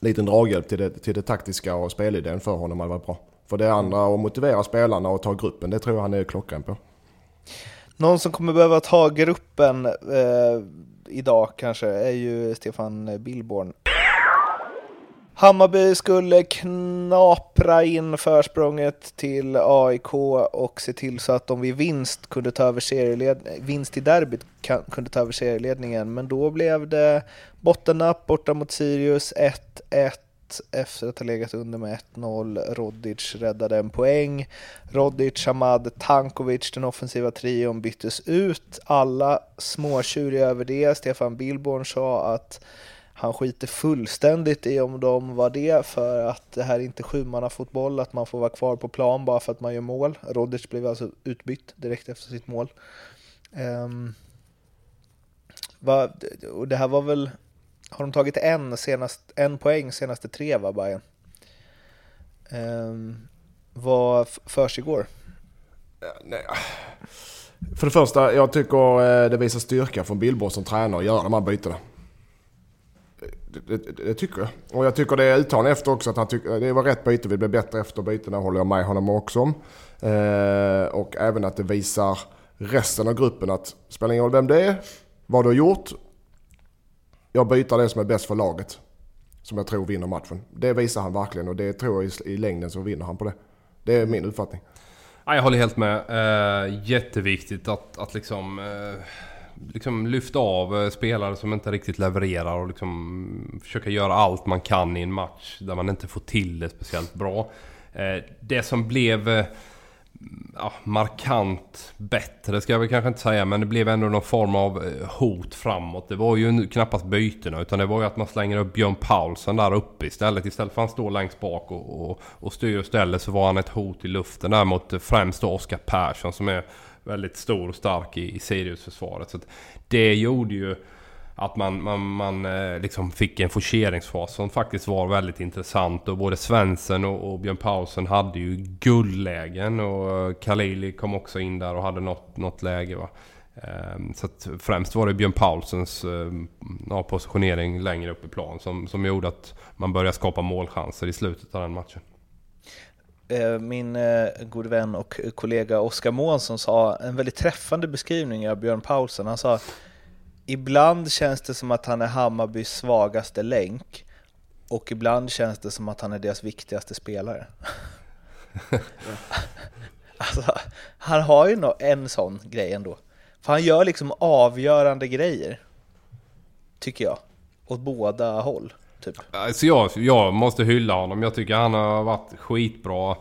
liten draghjälp till det, till det taktiska och spelidén för honom hade varit bra. För det andra, att motivera spelarna och ta gruppen, det tror jag han är klockren på. Någon som kommer behöva ta gruppen eh, idag kanske är ju Stefan Billborn. Hammarby skulle knapra in försprånget till AIK och se till så att de vid vinst kunde ta över vinst i derbyt kunde ta över serieledningen. Men då blev det bottennapp borta mot Sirius 1-1 efter att ha legat under med 1-0. Rodic räddade en poäng. Rodic, Hamad, Tankovic, den offensiva trion byttes ut. Alla småtjuriga över det. Stefan Billborn sa att han skiter fullständigt i om de var det för att det här är inte sjumannafotboll, att man får vara kvar på plan bara för att man gör mål. Rodic blev alltså utbytt direkt efter sitt mål. Um, va, och det här var väl, har de tagit en, senast, en poäng senaste tre va, Bayern? Um, vad försiggår? Nej. För det första, jag tycker eh, det visar styrka från Billborn som tränare att göra de här bytena. Det, det, det tycker jag. Och jag tycker det är uttalat efter också att han tycker det var rätt byte. Vi blev bättre efter bytena håller jag med honom också om. Eh, och även att det visar resten av gruppen att spelar ingen roll vem det är, vad du har gjort. Jag byter det som är bäst för laget. Som jag tror vinner matchen. Det visar han verkligen och det tror jag i, i längden så vinner han på det. Det är min uppfattning. Ja, jag håller helt med. Eh, jätteviktigt att, att liksom, eh, liksom lyfta av eh, spelare som inte riktigt levererar och liksom försöka göra allt man kan i en match där man inte får till det speciellt bra. Eh, det som blev eh, ja, markant bättre ska jag väl kanske inte säga men det blev ändå någon form av hot framåt. Det var ju knappast bytena utan det var ju att man slänger upp Björn Paulsen där uppe istället. Istället för att han står längst bak och, och, och styr och ställer så var han ett hot i luften där mot främst då Oskar Persson som är väldigt stor och stark i, i Sirius-försvaret. Så att det gjorde ju att man, man, man eh, liksom fick en forceringsfas som faktiskt var väldigt intressant. Och både Svensson och, och Björn Paulsen hade ju guldlägen. Och Kalili Khalili kom också in där och hade något, något läge. Va? Ehm, så att främst var det Björn Paulsens eh, ja, positionering längre upp i plan som, som gjorde att man började skapa målchanser i slutet av den matchen. Eh, min eh, gode god vän och kollega Oskar Månsson sa en väldigt träffande beskrivning av Björn Paulsen. Han sa Ibland känns det som att han är Hammarbys svagaste länk och ibland känns det som att han är deras viktigaste spelare. [LAUGHS] alltså, han har ju en sån grej ändå. För han gör liksom avgörande grejer. Tycker jag. Åt båda håll. Typ. Alltså jag, jag måste hylla honom. Jag tycker han har varit skitbra.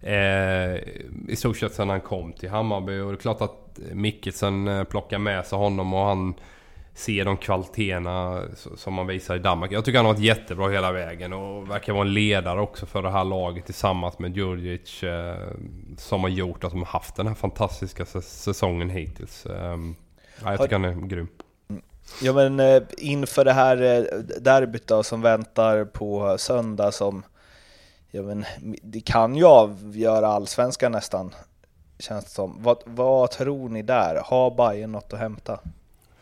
Eh, I stort sett sedan han kom till Hammarby. Och det är klart att Mikkelsen eh, plockar med sig honom och han ser de kvaliteterna som man visar i Danmark. Jag tycker han har varit jättebra hela vägen och verkar vara en ledare också för det här laget tillsammans med Djurdjic. Eh, som har gjort att de har haft den här fantastiska säsongen hittills. Eh, ja, jag tycker han är grym. Ja men eh, inför det här eh, derbyt då som väntar på söndag som ja, men, det kan ju avgöra allsvenskan nästan känns det som. Vad, vad tror ni där? Har Bayern något att hämta?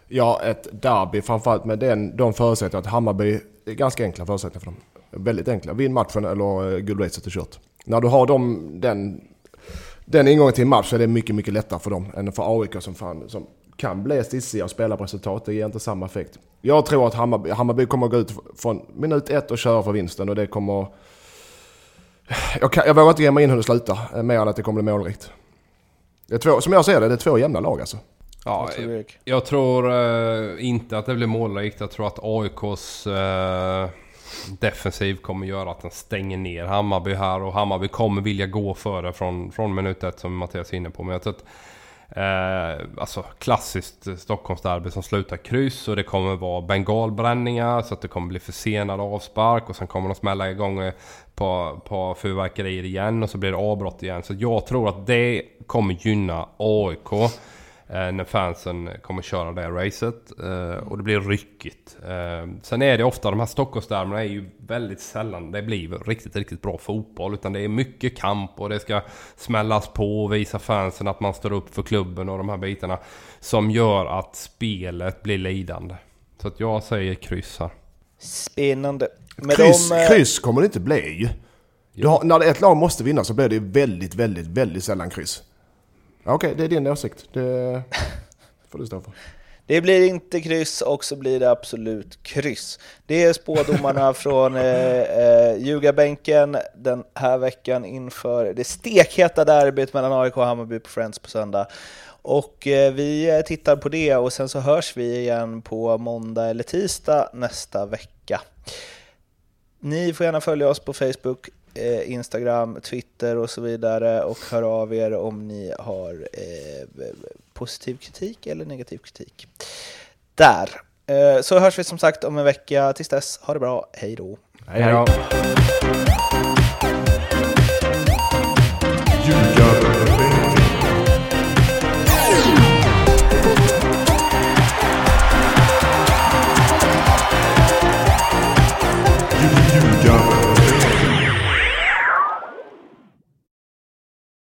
Ja, ett derby framförallt med den, de förutsättningarna att Hammarby, det är ganska enkla förutsättningar för dem. Väldigt enkla. Vinn matchen eller guldracet är kört. När du har dem, den, den ingången till en match så är det mycket, mycket lättare för dem än för AIK som, fan, som kan bli stissiga och spela på resultat. Det ger inte samma effekt. Jag tror att Hammarby, Hammarby kommer att gå ut från minut ett och köra för vinsten och det kommer... Jag, kan, jag vågar inte ge mig in hur det slutar, eh, mer än att det kommer bli målrikt. Det är två, som jag ser det, det är två jämna lag alltså. Ja, Erik? Jag tror eh, inte att det blir målrikt. Jag tror att AIKs eh, defensiv kommer göra att den stänger ner Hammarby här. Och Hammarby kommer vilja gå före från, från minut ett som Mattias är inne på. Men jag tror att eh, alltså klassiskt Stockholmsderby som slutar kryss. Och det kommer vara bengalbränningar så att det kommer bli försenad avspark. Och sen kommer de smälla igång på, på fyrverkerier igen. Och så blir det avbrott igen. Så jag tror att det kommer gynna AIK. Eh, när fansen kommer köra det racet. Eh, och det blir ryckigt. Eh, sen är det ofta, de här Stockholmsderbyna är ju väldigt sällan det blir riktigt, riktigt bra fotboll. Utan det är mycket kamp och det ska smällas på och visa fansen att man står upp för klubben och de här bitarna. Som gör att spelet blir lidande. Så att jag säger kryss här. Spännande. Med kryss, de, kryss kommer det inte bli ju. Har, när ett lag måste vinna så blir det väldigt, väldigt, väldigt sällan kryss. Okej, det är din åsikt. Det [LAUGHS] får du stå för. Det blir inte kryss och så blir det absolut kryss. Det är spådomarna [LAUGHS] från eh, eh, ljugarbänken den här veckan inför det stekheta derbyt mellan AIK och Hammarby på Friends på söndag. Och eh, vi tittar på det och sen så hörs vi igen på måndag eller tisdag nästa vecka. Ni får gärna följa oss på Facebook, eh, Instagram, Twitter och så vidare och hör av er om ni har eh, positiv kritik eller negativ kritik. Där. Eh, så hörs vi som sagt om en vecka. Tills dess, ha det bra. Hej då! Hej då!